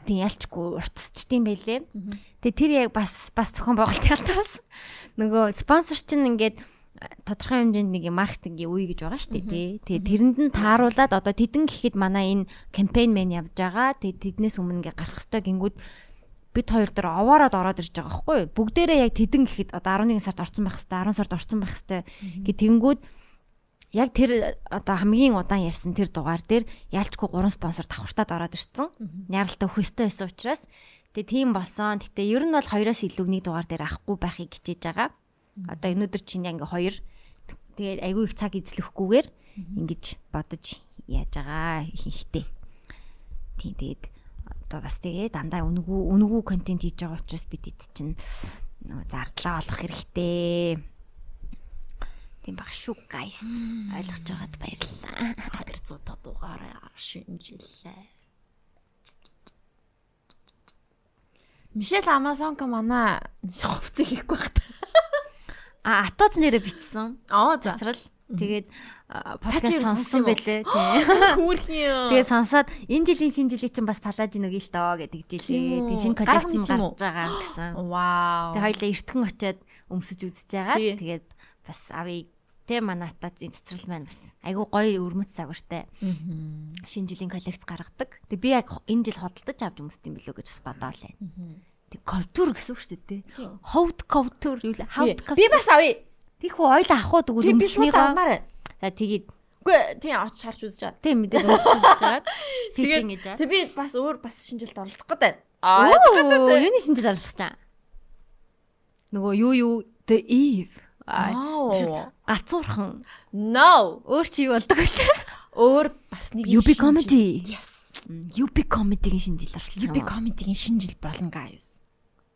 [SPEAKER 4] тийм ялчгүй уртсчдсан байлээ. Тэгээ тэр яг бас бас зөвхөн байгуултын алтаас нөгөө спонсор чинь ингээд тодорхой хэмжээнд нэг маркетингийн үе гэж байгаа шүү дээ тий. Тэгээ тэрэнд нь тааруулаад одоо тэдэн гэхэд манай энэ кампайн мэн явж байгаа. Тэгээ тэднээс өмнө ингээ гарах хэвээр гингүүд бид хоёр дээр овоороод ороод ирж байгаа байхгүй юу? Бүгдээрээ яг тэдэн гэхэд одоо 11 сард орсон байх хэвээр 10 сард орсон байх хэвээр гэ тэнгүүд яг тэр одоо хамгийн удаан ярьсан тэр дугаар дээр ялчгүй гурван спонсор давхартаад ороод ирсэн. Яралтай хөстэй байсан учраас тэгээ тийм болсон. Гэтэ ер нь бол хоёроос илүү нэг дугаар дээр авахгүй байхыг хичээж байгаа. Одоо өнөөдөр чинь ингээ хоёр тэгээд айгүй их цаг эзлэхгүйгээр ингэж бодож яаж байгаа ихтэй. Тийм тэгээд одоо бас тэгээ дандаа үнгүү үнгүү контент хийж байгаа учраас бид эд чинь нөгөө зардлаа олох хэрэгтэй. Тийм баг шүү guys. Ойлгож байгаад баярлалаа.
[SPEAKER 5] 200 дахь дугаараа шинжилээ. Мишель Амазонка манай хувцас хийхгүй багт.
[SPEAKER 4] А атоц нэрэ бичсэн.
[SPEAKER 5] Аа
[SPEAKER 4] зацрал. Тэгээд подкаст сонссон байлээ тий.
[SPEAKER 5] Хүүрхийн.
[SPEAKER 4] Тэгээ сонсоод энэ жилийн шинэ жилийн чинь бас палажин өгье л доо гэдэг жилээ. Тэгээ шинэ коллекцэн гарч байгаа гэсэн.
[SPEAKER 5] Вау.
[SPEAKER 4] Тэгээ хоёлаа эртхэн очиод өмсөж үзэж байгаа. Тэгээд бас авъя Тэ манатаа зин цэцрал маань бас айгу гоё өрмөц загвартай. Шинэ жилийн коллекц гаргадаг. Тэг би яг энэ жил хөдөлтөж авч өмсдөм билүү гэж бас бодоол байна. Тэг ковтур гэсэн үг шүү дээ. Ховд ковтур юу л хавд ковтур.
[SPEAKER 5] Би бас авъя.
[SPEAKER 4] Тийх үү ойлоо авах уу тэгвэл
[SPEAKER 5] өмснийгоо.
[SPEAKER 4] За тэгээд
[SPEAKER 5] Үгүй тийм оч харж үзэж байгаа.
[SPEAKER 4] Тийм мэдээ үзэж байгаа. Фитинг гэж.
[SPEAKER 5] Тэг би бас өөр бас шинжилт оролцох гэдэг.
[SPEAKER 4] Аа юуны шинжилт оролцох чам. Нөгөө юу юу the eve.
[SPEAKER 5] Аа
[SPEAKER 4] гацуурхан.
[SPEAKER 5] No.
[SPEAKER 4] Өөр чи юу болдог вэ?
[SPEAKER 5] Өөр бас нэг
[SPEAKER 4] UB comedy.
[SPEAKER 5] Yes.
[SPEAKER 4] UB comedy-гийн шинжил оролцсон.
[SPEAKER 5] UB comedy-гийн шинжил болно guys.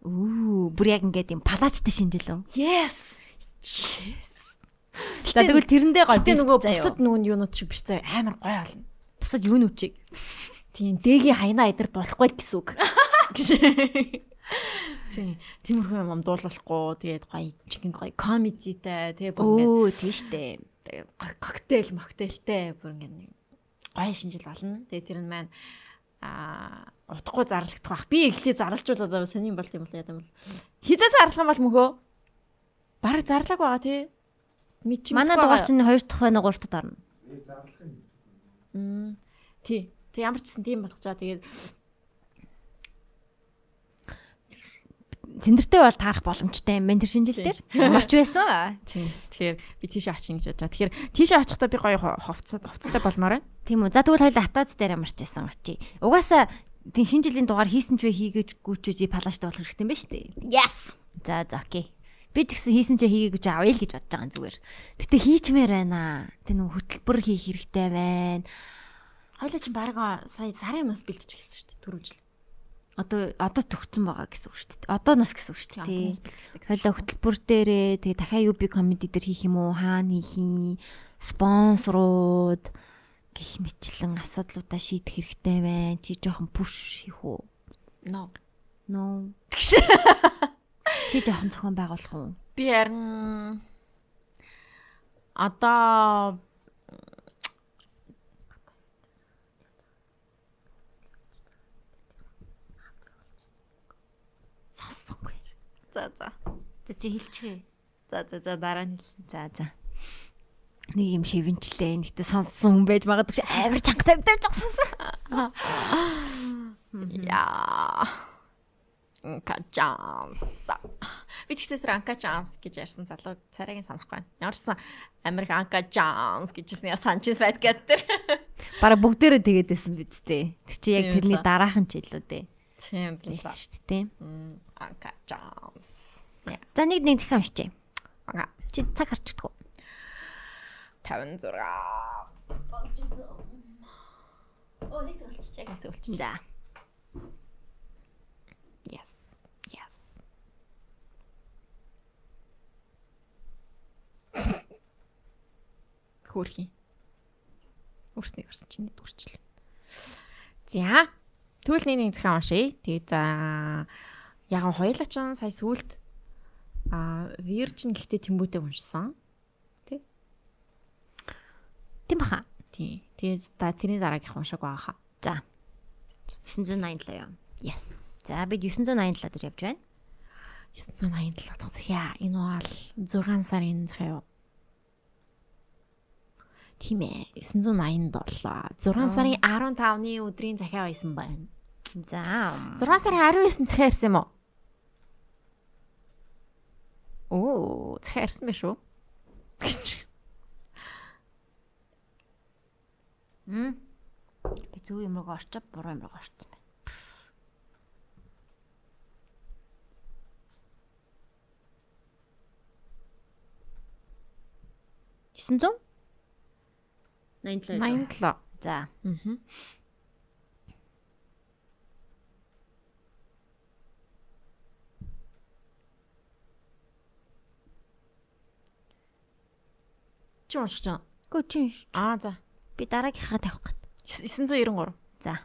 [SPEAKER 4] Үу, бүр яг ингээд юм палачтай шинжил үү?
[SPEAKER 5] Yes.
[SPEAKER 4] Yes. За тэгвэл тэрэндээ гоё.
[SPEAKER 5] Гэтэ нөгөө бусад нөгөө юунууд шиг биш заа амар гоё болно.
[SPEAKER 4] Бусад юу нүчиг?
[SPEAKER 5] Тийм дэгийн хайнаа эдэр дуулахгүй гэсэн үг. Тийм. Тиймэрхүү юм дуулахгүй тэгээд гоё чихэн гоё комедитэй тэгээ
[SPEAKER 4] бүр ингээд Өө тийм штэ.
[SPEAKER 5] Коктейл моктейлтэй бүр ингээд гоё шинжил болно. Тэгээ тэр нь маань аа утахгүй зарлагдах бах. Би эхлээ зарлжуулаад сонирн болт юм бол яа гэвэл хизээ зарлах юм бол мөхөө бараг зарлаг байгаа тий.
[SPEAKER 4] Мич манай дугаар чинь 2 дахь байна 3 дахь орно.
[SPEAKER 5] Зарлах юм. Мм. Тий. Тэг ямар ч гэсэн тийм болгож байгаа. Тэгээд
[SPEAKER 4] цэндэртэй бол таарах боломжтой юм байна тэр шинжил дээр. Ямарч байсан.
[SPEAKER 5] Тийм. Тэгэхээр би тийшээ очих гэж бодож байгаа. Тэгэхээр тийшээ очихдаа би гоё хувцас хувцастай болмоор байна.
[SPEAKER 4] Тийм үү. За тэгвэл хоёул атаац дээр ямарч байсан очие. Угаасаа тийм шинэ жилийн дугаар хийсэн ч вэ хийгээч гүйчээж палаштай болох хэрэгтэй юм байна шүү дээ.
[SPEAKER 5] Yes.
[SPEAKER 4] За за окей. Би ч гэсэн хийсэн ч хийгээгүй ч авъя л гэж бодож байгаа зүгээр. Гэтэ хийчмээр байна. Тэ нэг хөтөлбөр хийх хэрэгтэй байна.
[SPEAKER 5] Хойлоо чи баг сая сарын нас бэлтэж эхэлсэн шүү дээ. Түрүү жил.
[SPEAKER 4] Одоо одоо төгссөн байгаа гэсэн үг шүү дээ. Одоо нас гэсэн үг шүү дээ. Хойлоо хөтөлбөр дээрээ тэгээ дахиад UB comedy дээр хийх юм уу? Хаана хийх юм? Спонсорууд гих мэтлэн асуудлуудаа шийдэх хэрэгтэй байна. Чи жоохон push хийх үү?
[SPEAKER 5] No.
[SPEAKER 4] No. Чи жоохон зохион байгуулах уу?
[SPEAKER 5] Би харин одоо
[SPEAKER 4] сонссонгүй.
[SPEAKER 5] За за.
[SPEAKER 4] За чи хэлчихээ.
[SPEAKER 5] За за за дараа нь хэл.
[SPEAKER 4] За за. Нэг юм шивэнчлээ. Гэтэ сонссон хүн байж магадгүй амар чангатай тавьж байгаа сонсон.
[SPEAKER 5] Яа. Анка Джонс. Би тэгсээр Анка Джонс гэж ярьсан залуу царайгийн санахгүй байна. Ямарсан Америк Анка Джонс гэжсэн яа Санчес байт гэдэг.
[SPEAKER 4] Бараг бүгдээрээ тэгээдсэн биз дээ. Тэр чи яг тэрний дараахан ч илүү дээ.
[SPEAKER 5] Тийм
[SPEAKER 4] Лээс шүү дээ.
[SPEAKER 5] Анка Джонс.
[SPEAKER 4] За нэг нэг захиан уншчээ.
[SPEAKER 5] Ага.
[SPEAKER 4] Чи цаг харчихдаг уу?
[SPEAKER 5] 56. Оо нэг цаг болчихжээ. Нэг цаг болчихжээ.
[SPEAKER 4] За.
[SPEAKER 5] Yes. Yes. Хөрхи. Үрснийг орсон чинь дүрчил. За. Тэгвэл нэг нэг захиан уншия. Тэгээ за яг хоёулаа ч сая сүулт а Virgin гэхдээ тэмбүүтэй уншсан.
[SPEAKER 4] Тийм баха.
[SPEAKER 5] Тий. Тэгээ та тэрний дараагийнх уншааг байгаа хаа.
[SPEAKER 4] За. 987 юу?
[SPEAKER 5] Yes.
[SPEAKER 4] За бид 987 дээр явж байна.
[SPEAKER 5] 987 дахь захиа. Энэ бол 6 сарын захиа юу? Тийм ээ. 987. 6 сарын 15-ны өдрийн захиа байсан байна.
[SPEAKER 4] За.
[SPEAKER 5] 6 сарын 19 захиа ирсэн юм уу? Оо, захиа ирсэн байх шүү.
[SPEAKER 4] М. Би зөв юм руу орчоо, буруу юм руу орсон байна. Тэсэн 87.
[SPEAKER 5] 87.
[SPEAKER 4] За.
[SPEAKER 5] Мгм. Чи уншиж байгаа.
[SPEAKER 4] Гү чи ш-
[SPEAKER 5] Аа за.
[SPEAKER 4] би дараагийнхаа тавих гээд.
[SPEAKER 5] 993.
[SPEAKER 4] За.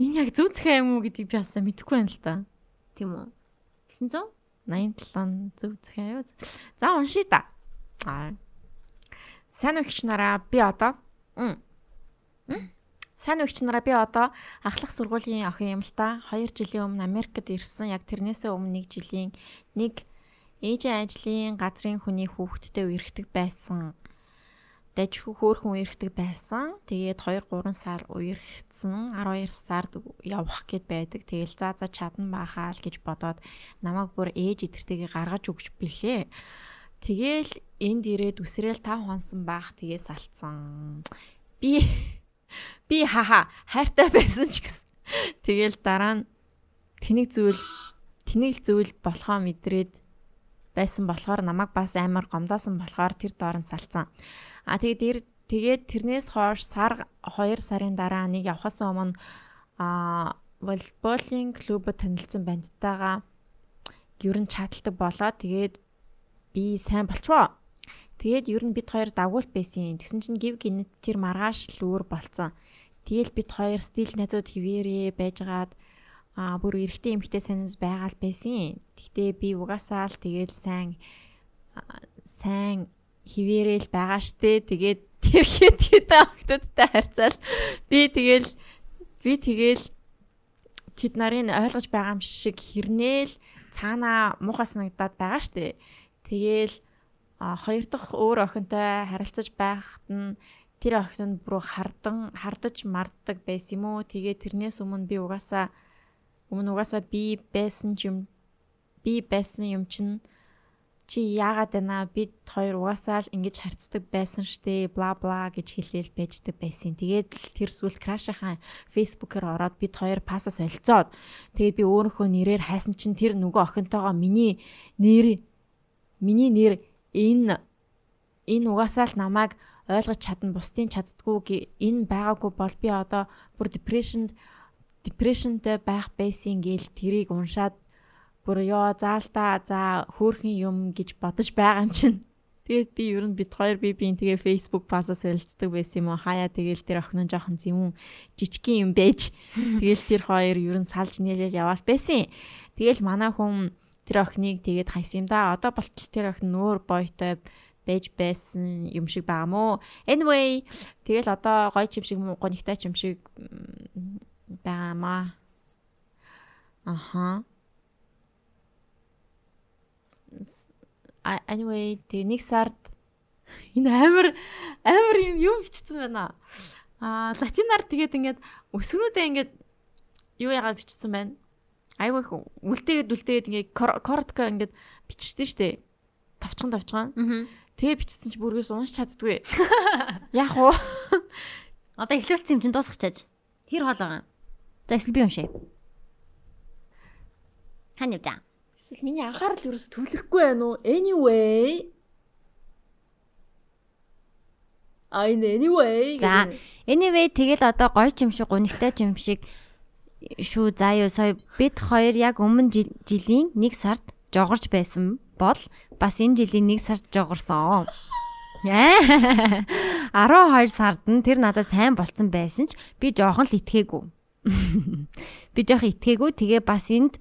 [SPEAKER 5] Энэ яг захиа юм уу гэдгийг би асаа мэдэхгүй байна л да.
[SPEAKER 4] Тийм үү? 900?
[SPEAKER 5] 87 зөв захиа юу? За уншия та. Аа. Сайн өгч нараа би одоо Мм. Сайн өгч нараа би одоо ахлах сургуулийн охин юм л та. 2 жилийн өмнө Америкт ирсэн. Яг тэрнээсээ өмнө 1 жилийн нэг ээжийн ажлын газрын хүний хүүхэдтэй үерхдэг байсан. Дажгүй хөөхөн үерхдэг байсан. Тэгээд 2 3 сар үерхсэн. 12 сард явах гээд байдаг. Тэгэл за за чадан бахаа л гэж бодоод намайг бүр ээж идэртэйгээ гаргаж өгч билээ. Тэгэл энд ирээд үсрээл 5 хонсон баах тэгээ салцсан. Би би хаха хайртай байсан ч гэсэн. Тэгэл дараа нь тэнийг зүйл тэнийг зүйл болохоо мэдрээд байсан болохоор намайг бас амар гомдоосон болохоор тэр дооронд салцсан. А тэгээд дэр тэгээд тэрнээс хойш сар 2 сарын дараа нэг явхаас өмнө а волейболын клубд танилцсан бандтайгаа ер нь чадалдаг болоо тэгээд би сайн болчихоо. Тэгээд ер нь бид хоёр дагуулт байсан. Тэгсэн чинь гів гинэт тэр маргааш л өөр болцсон. Тэгэл бид хоёр стил найзууд хിവэрээ байжгаад а бүр эрэгтэй эмэгтэй санаас байгаа л байсан. Гэхдээ би угаасаа л тэгэл сайн сайн хിവэрэл байгаа штэ. Тэгээд тэр хэд хэдэн охтуудтай харьцаал би тэгэл би тэгэл тэд нарын ойлгож байгаа юм шиг хэрнээл цаанаа муухай санагдаад байгаа штэ. Тэгээл а, хоёр дахь өөр охинтой харилцаж байхад нь тэр охин нь бүр хардан хардаж марддаг байсан юм уу? Тэгээ тэрнээс өмнө би угаасаа өмнө угаасаа би байсан юм би байсан юм чинь чи яагаад байна бид хоёр угаасаа л ингэж харцдаг байсан штэ бла бла гэж хэлээл байждаг байсан. Тэгээд л тэр сүлт крашийнхаа фейсбүүкээр ороод бид хоёр пасаа солилцоод тэгээд би өөрийнхөө нэрээр хайсан чинь тэр нөгөө охинтойгоо миний нэр миний нэр энэ энэ угаасаа л намайг ойлгож чадна бусдын чаддгүй энэ байгаагүй бол би одоо бүр депрешнд депрешнтэй байх байсан гээл тэрийг уншаад бүр ёо заалтаа за хөөхөн юм гэж бодож байгаа юм чинь Тэгээд би ер нь бит хоёр би бийн тэгээ Facebook пасаа солилцдог байсан юм уу хаяа тэгэл тэр охин нь жоохон зэвүүн жижигхэн юм байж тэгэл тэр хоёр ер нь салж нийлэл яваал байсан. Тэгэл манай хүн тэр охиныг тэгээд хайсан юм да. Одоо болтол тэр охин нөөр бойтой байж байсан юм шиг байгаа мó. Anyway, тэгэл одоо гоё ч юм шиг гонигтай ч юм шиг байгаамаа. Аха. Anyway, тэг нэг сард энэ амар амар юм юу бичсэн байна. Аа латинаар тэгээд ингээд өсгнүүдээ ингээд юу яагаад бичсэн байна? Айгүй их үлдээгээд үлдээгээд ингээд коротко ингээд бичсэн штэ. Тавчхан тавчхан. Тэгээ бичсэн чи бүргээс унш чаддгүй. Яах вэ?
[SPEAKER 4] Одоо эхлүүлсэн юм чинь дуусчихаж. Хэр хоол байгаа. За эсвэл би уншъя. Тань явж.
[SPEAKER 5] Эсвэл миний анхаарал ерөөс төвлөрөхгүй байна уу? Anyway. I anyway.
[SPEAKER 4] За anyway тэгэл одоо гоё юм шиг гунигтай юм шиг шүү юу сая бид хоёр яг өмнө жилийн 1 сард жогорч байсан бол бас энэ жилийн 1 сард жогорсон. 12 сард нь тэр надад сайн болцсон байсан ч би жоохон л итгээгүй. Би жоохон итгээгүй тэгээ бас энд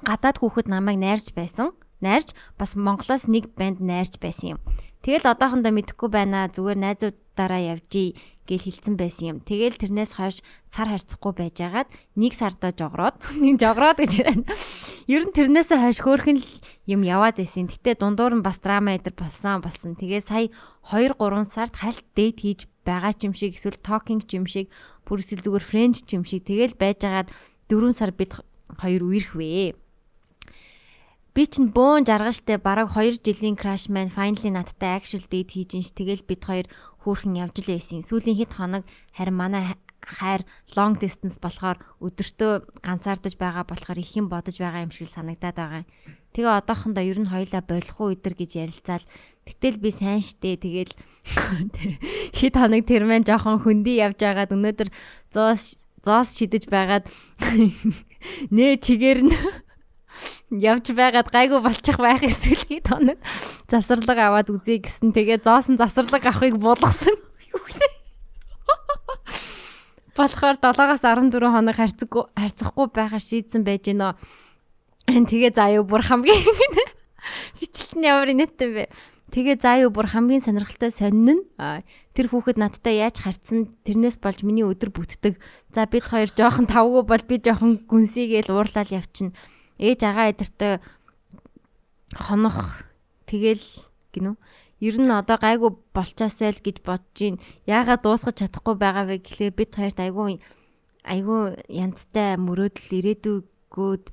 [SPEAKER 4] гадаад хүүхэд намайг найрч байсан. Найрч бас Монголоос нэг банд найрч байсан юм. Тэгэл одоохондоо мэдэхгүй байна. Зүгээр найзуудаараа явжий гэж хэлсэн байсан юм. Тэгэл тэрнээс хойш сар харьцахгүй байжгаад нэг сардаа жогроод нэг жогроод гэж байна. Ер нь тэрнээсээ хойш хөөхөн л юм яваад байсан. Гэтэ дундуур нь бас драма эдэр болсон болсон. Тэгээ сая 2 3 сард хальт дэйт хийж байгаа ч юм шиг эсвэл talking ч юм шиг бүр эсвэл зүгээр friend ч юм шиг тэгэл байжгаад 4 сар бид хоёр үерх вэ. Би чинь бөөн жаргалжтай бараг 2 жилийн crash man finally надтай actual date хийж инш тэгэл бид хоёр хөөрхөн явж л байсан. Сүүлийн хэд хоног харин манай хайр long distance болохоор өдөртөө ганцаардаж байгаа болохоор их юм бодож байгаа юм шиг санагдаад байгаа. Тэгээ одоохондоо ер нь хоёлаа болох уу өдр гэж ярилцаал. Гэтэл би сайн штэ тэгэл хэд хоног тэр мэн жоохон хөндөй явж байгаад өнөөдөр 100 100 шидэж байгаад нээ чигээр нь явж байгаад гайгүй болчих байх эсвэл хэд хоног завсарлага аваад үзье гэсэн. Тэгээ зоосон завсарлага авахыг буулгасан. Болохоор 7-аас 14 хоног харьцахгүй харьцахгүй байхаар шийдсэн байж гинөө. Тэгээ заа юу бүр хамгийн бичлэлт нь ямар нэттэй бэ? Тэгээ заа юу бүр хамгийн сонирхолтой сонин нь? Тэр хүүхэд надтай яаж харьцсан тэрнээс болж миний өдөр бүтдэг. За бид хоёр жоохон тавгүй бол би жоохон гүнсийгээл уурлал явчихна. Ээж агаа эдэртэй хонох. Тэгэл гинүү. Ер нь одоо гайгүй болчаасай л гэж бодож гин яагаад дуусгаж чадахгүй байгаа вэ гэхлээр бид хоёрт айгүй айгүй янзтай мөрөөдөл ирээдүгүүд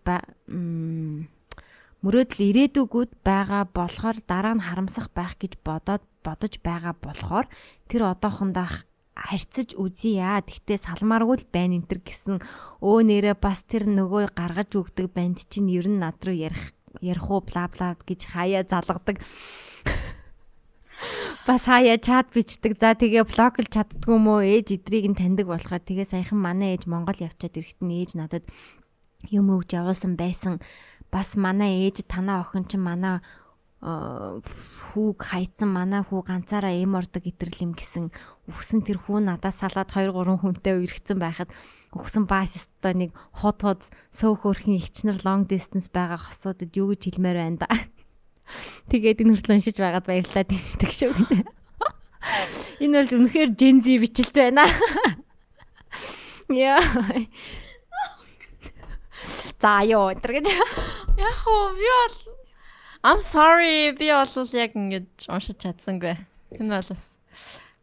[SPEAKER 4] мөрөөдөл ирээдүгүүд байгаа болохоор дараа нь харамсах байх гэж бодоод бодож байгаа болохоор тэр одоохондоо харьцаж үзье яа. Тэгтээ салмааргүй л байна энэ төр гэсэн өө нэрээ бас тэр нөгөө гаргаж өгдөг банд чинь ер нь над руу ярих ярих уу бла бла гэж хаяа залгадаг. Бас хаяа чат бичдэг. За тэгээ блоклж чаддгүй мó ээж идрийг нь таньдаг болохоор тэгээ саяхан манай ээж Монгол явчаад ирэхэд нь ээж надад юм өгж явуулсан байсан. Бас манай ээж танаа охин чинь манай хүүг хайцсан манай хүү ганцаараа эм ордог итрэл юм гэсэн өгсөн тэр хүү надаас салаад 2 3 хүнтэй үргэцэн байхад өгсөн басистаа нэг хот хот сөөх өрхийн ихчнэр long distance байгаа хосуудад юу гэж хэлмээр байна да. Тэгээд энэ хүртэл уншиж байгаад баярлалаа дэмждэг шүү. Энэ бол үнэхээр Gen Z бичлэлт байна. Яа. За ёо энэ гэж.
[SPEAKER 5] Яг уу би бол I'm sorry би бол яг ингэж уншиж чадсангүй. Энэ бол бас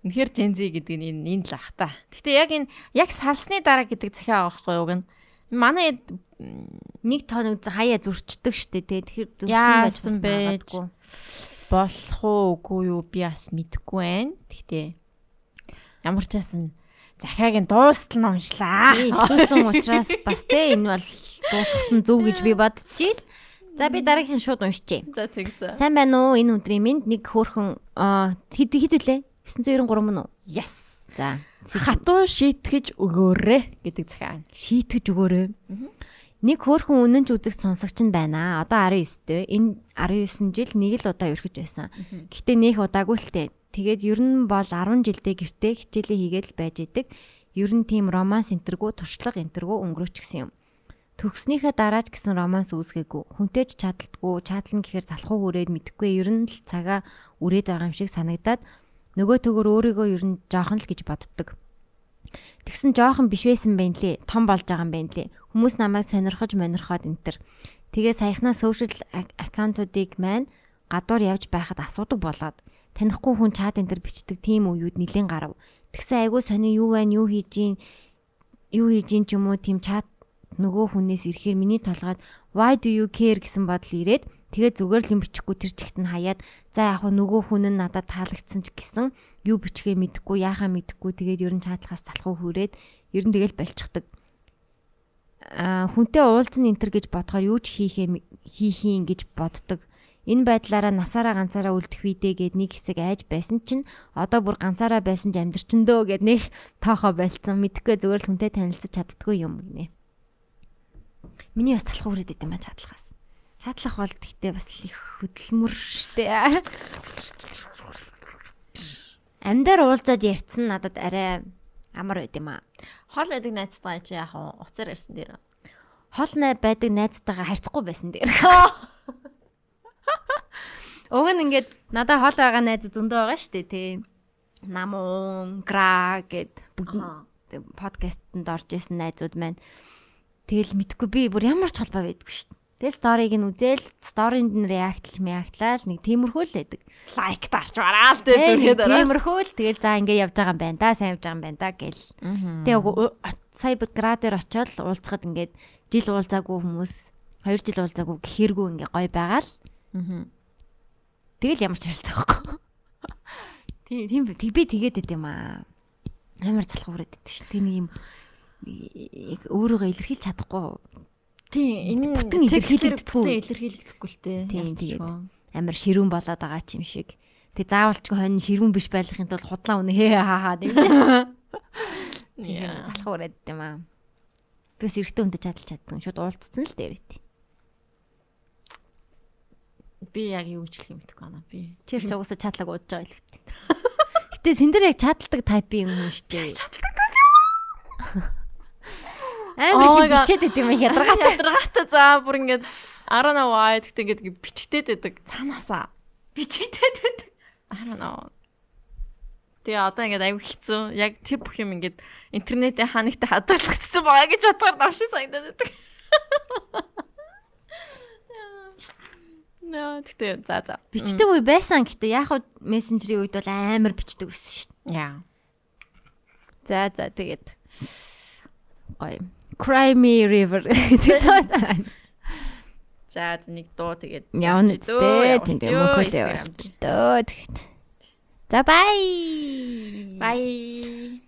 [SPEAKER 5] үнэхээр Gen-Z гэдэг нь энэ л ах та. Гэтэ яг энэ яг салсны дараа гэдэг захиа байгаа байхгүй юу гэн. Манай
[SPEAKER 4] нэг тоног хаяа зурчдаг штэ тий. Тэгэхээр зурсан байсан
[SPEAKER 5] байгаагүй. Болох уу үгүй юу би бас мэдэхгүй байна. Гэтэ ямар ч байсан захиаг нь дуустал нь уншлаа.
[SPEAKER 4] Дууссан учраас бас те энэ бол дуусгасан зөв гэж би бодчих. За би дараагийн шууд уншчихъя.
[SPEAKER 5] За тэг за.
[SPEAKER 4] Сайн байна уу? Энэ өдрийн минь нэг хөөхөн хэд хэд үлээ? 993 мөн үү?
[SPEAKER 5] Yes.
[SPEAKER 4] За.
[SPEAKER 5] Хатуу шийтгэж өгөөрэй гэдэг захиа.
[SPEAKER 4] Шийтгэж өгөөрэй. Нэг хөөхөн үнэнч үзэх сонсогч нь байна. Одоо 19 дэ. Энэ 19 жил нэг л удаа өрхөж байсан. Гэхдээ нөх удаагүй л тээ. Тэгээд ер нь бол 10 жилдээ гэртээ хичээлээ хийгээл байж идэг. Ер нь тийм романс энтергүй туршлага энтергүй өнгөрөөч гсэн юм. Төгснийхээ дараач гэсэн романс үүсгээгүй. Хүнтэйч чадалтгүй, чадлна гэхээр залхуу хүрээд мэдхгүй ер нь л цагаа үрээд байгаа юм шиг санагдаад нөгөө төгөр өөрийгөө ер нь жоохон л гэж боддог. Тэгсэн жоохон биш байсан байх лээ. Том болж байгаа юм байна лээ. Хүмүүс намайг сонирхож монирхоод энтер. Тэгээ саяхнаа сошиал аккаунтуудыг маань гадуур явж байхад асуудаг болоод танихгүй хүн чат энтер бичдэг тийм үеуд нэлен гарав. Тэгсэн айгуу сони юу байна, юу хийж гин юу хийж гин ч юм уу тийм чат нөгөө хүнээс ирэхээр миний толгойд why do you care гэсэн бодол ирээд тэгээ зүгээр л юм бичихгүй тэр чигт нь хаяад за яг хөө нөгөө хүн нь надад таалагдсан ч гэсэн юу бичгээ мэдэхгүй яахаа мэдэхгүй тэгээд ер нь чатлахаас залхуу хүрээд ер нь тэгэл болчихдаг а хүнтэй уулзсан энтер гэж бодохоор юу ч хийхээ хийхийн гэж боддог. Энэ байдлаараа насаараа ганцаараа үлдэх үедээ гээд нэг хэсэг айж байсан чинь одоо бүр ганцаараа байсан ч амьдрчэндөө гээд нэг тоохоо болцсон. Мэдхгүй зүгээр л хүнтэй танилцаж чаддгүй юм гинэ. Миний бас талах үрээд идэм ба чадлахаас. Чадлах бол гэхдээ бас их хөдөлмөр штэ. Амьдаар уулзаад ярьсан надад арай амар байд юм аа.
[SPEAKER 5] Хол байдаг найзтайгаа чи вэ? Уцаар ярьсан дээр.
[SPEAKER 4] Хол най байдаг найзтайгаа харьцахгүй байсан дээр. Уг нь ингээд надад хол байгаа найз зөндөө байгаа штэ тий. Намун, гра гэд подкастэнд орж исэн найзууд маань. Тэгэл мэдгүй би бүр ямар ч холбоо байдгүй штэ. Тэгэл сториг нь үзэл, сторинд нь реактлж, реактлал нэг тиймэрхүү л байдаг.
[SPEAKER 5] Лайк дарч бараал тэ зүрхэд
[SPEAKER 4] тиймэрхүү л тэгэл за ингэ явж байгаа юм байна да, сайн явж байгаа юм байна да гэл. Тэгээ сая градер очоод уулзахад ингээд жил уулзаагүй хүмүүс 2 жил уулзаагүй гэхэргүй ингээ гоё байгаа л. Тэгэл ямар ч харилцаа байхгүй. Тийм тийм би тэгээд идэм аа. Амар залхуу хүрээд идэв ш. Тэ нэг юм өөрийгөө илэрхийлж чадахгүй
[SPEAKER 5] Тийм энэ
[SPEAKER 4] бүтэн илэрхийлэгдэхгүй
[SPEAKER 5] илэрхийлэгдэхгүй л дээ.
[SPEAKER 4] Тийм тэгээд амар ширүүн болоод байгаа ч юм шиг. Тэг заавалчгүй хонь ширүүн биш байхын тулд худлаа үнэ хээ хаа хаа тийм. Тийм залах ураад юм аа. Бис эрэгтэй хүнтэй чадлж чаддаг. Шууд уулзсан л дээр ит.
[SPEAKER 5] Би яг юу гэж хэлэх юм бэ байна би.
[SPEAKER 4] Чи ч угаасаа чадлаг уудаж байгаа л гэдэг. Гэтэ сэн дээр яг чаддаг тайпын юм шүү дээ. Чаддаг Амар их бичээд байт юм ядаргатай.
[SPEAKER 5] Ядаргатай за бүр ингээд I don't know why гэхдээ ингээд бичгтээд байдаг цаанаасаа.
[SPEAKER 4] Бичгтээд байдаг.
[SPEAKER 5] I don't know. Тэгээ одоо ингээд аюу хэцүү. Яг тэр бүх юм ингээд интернетээ ханагтай хадгалагдсан байгаа гэж бодохоор давшин санагдаад байдаг. Наа тэгтээ за за.
[SPEAKER 4] Бичдэг үе байсан гэхдээ яг хуу мессенжерийн үед бол амар бичдэг байсан шүү.
[SPEAKER 5] Яа.
[SPEAKER 4] За за тэгээд гоё. Cry Me River.
[SPEAKER 5] За нэг дуу тэгээд
[SPEAKER 4] явна үстэй. Тэгээд мөхөлөө явчихдөө тэгэхэд. За bye.
[SPEAKER 5] Bye.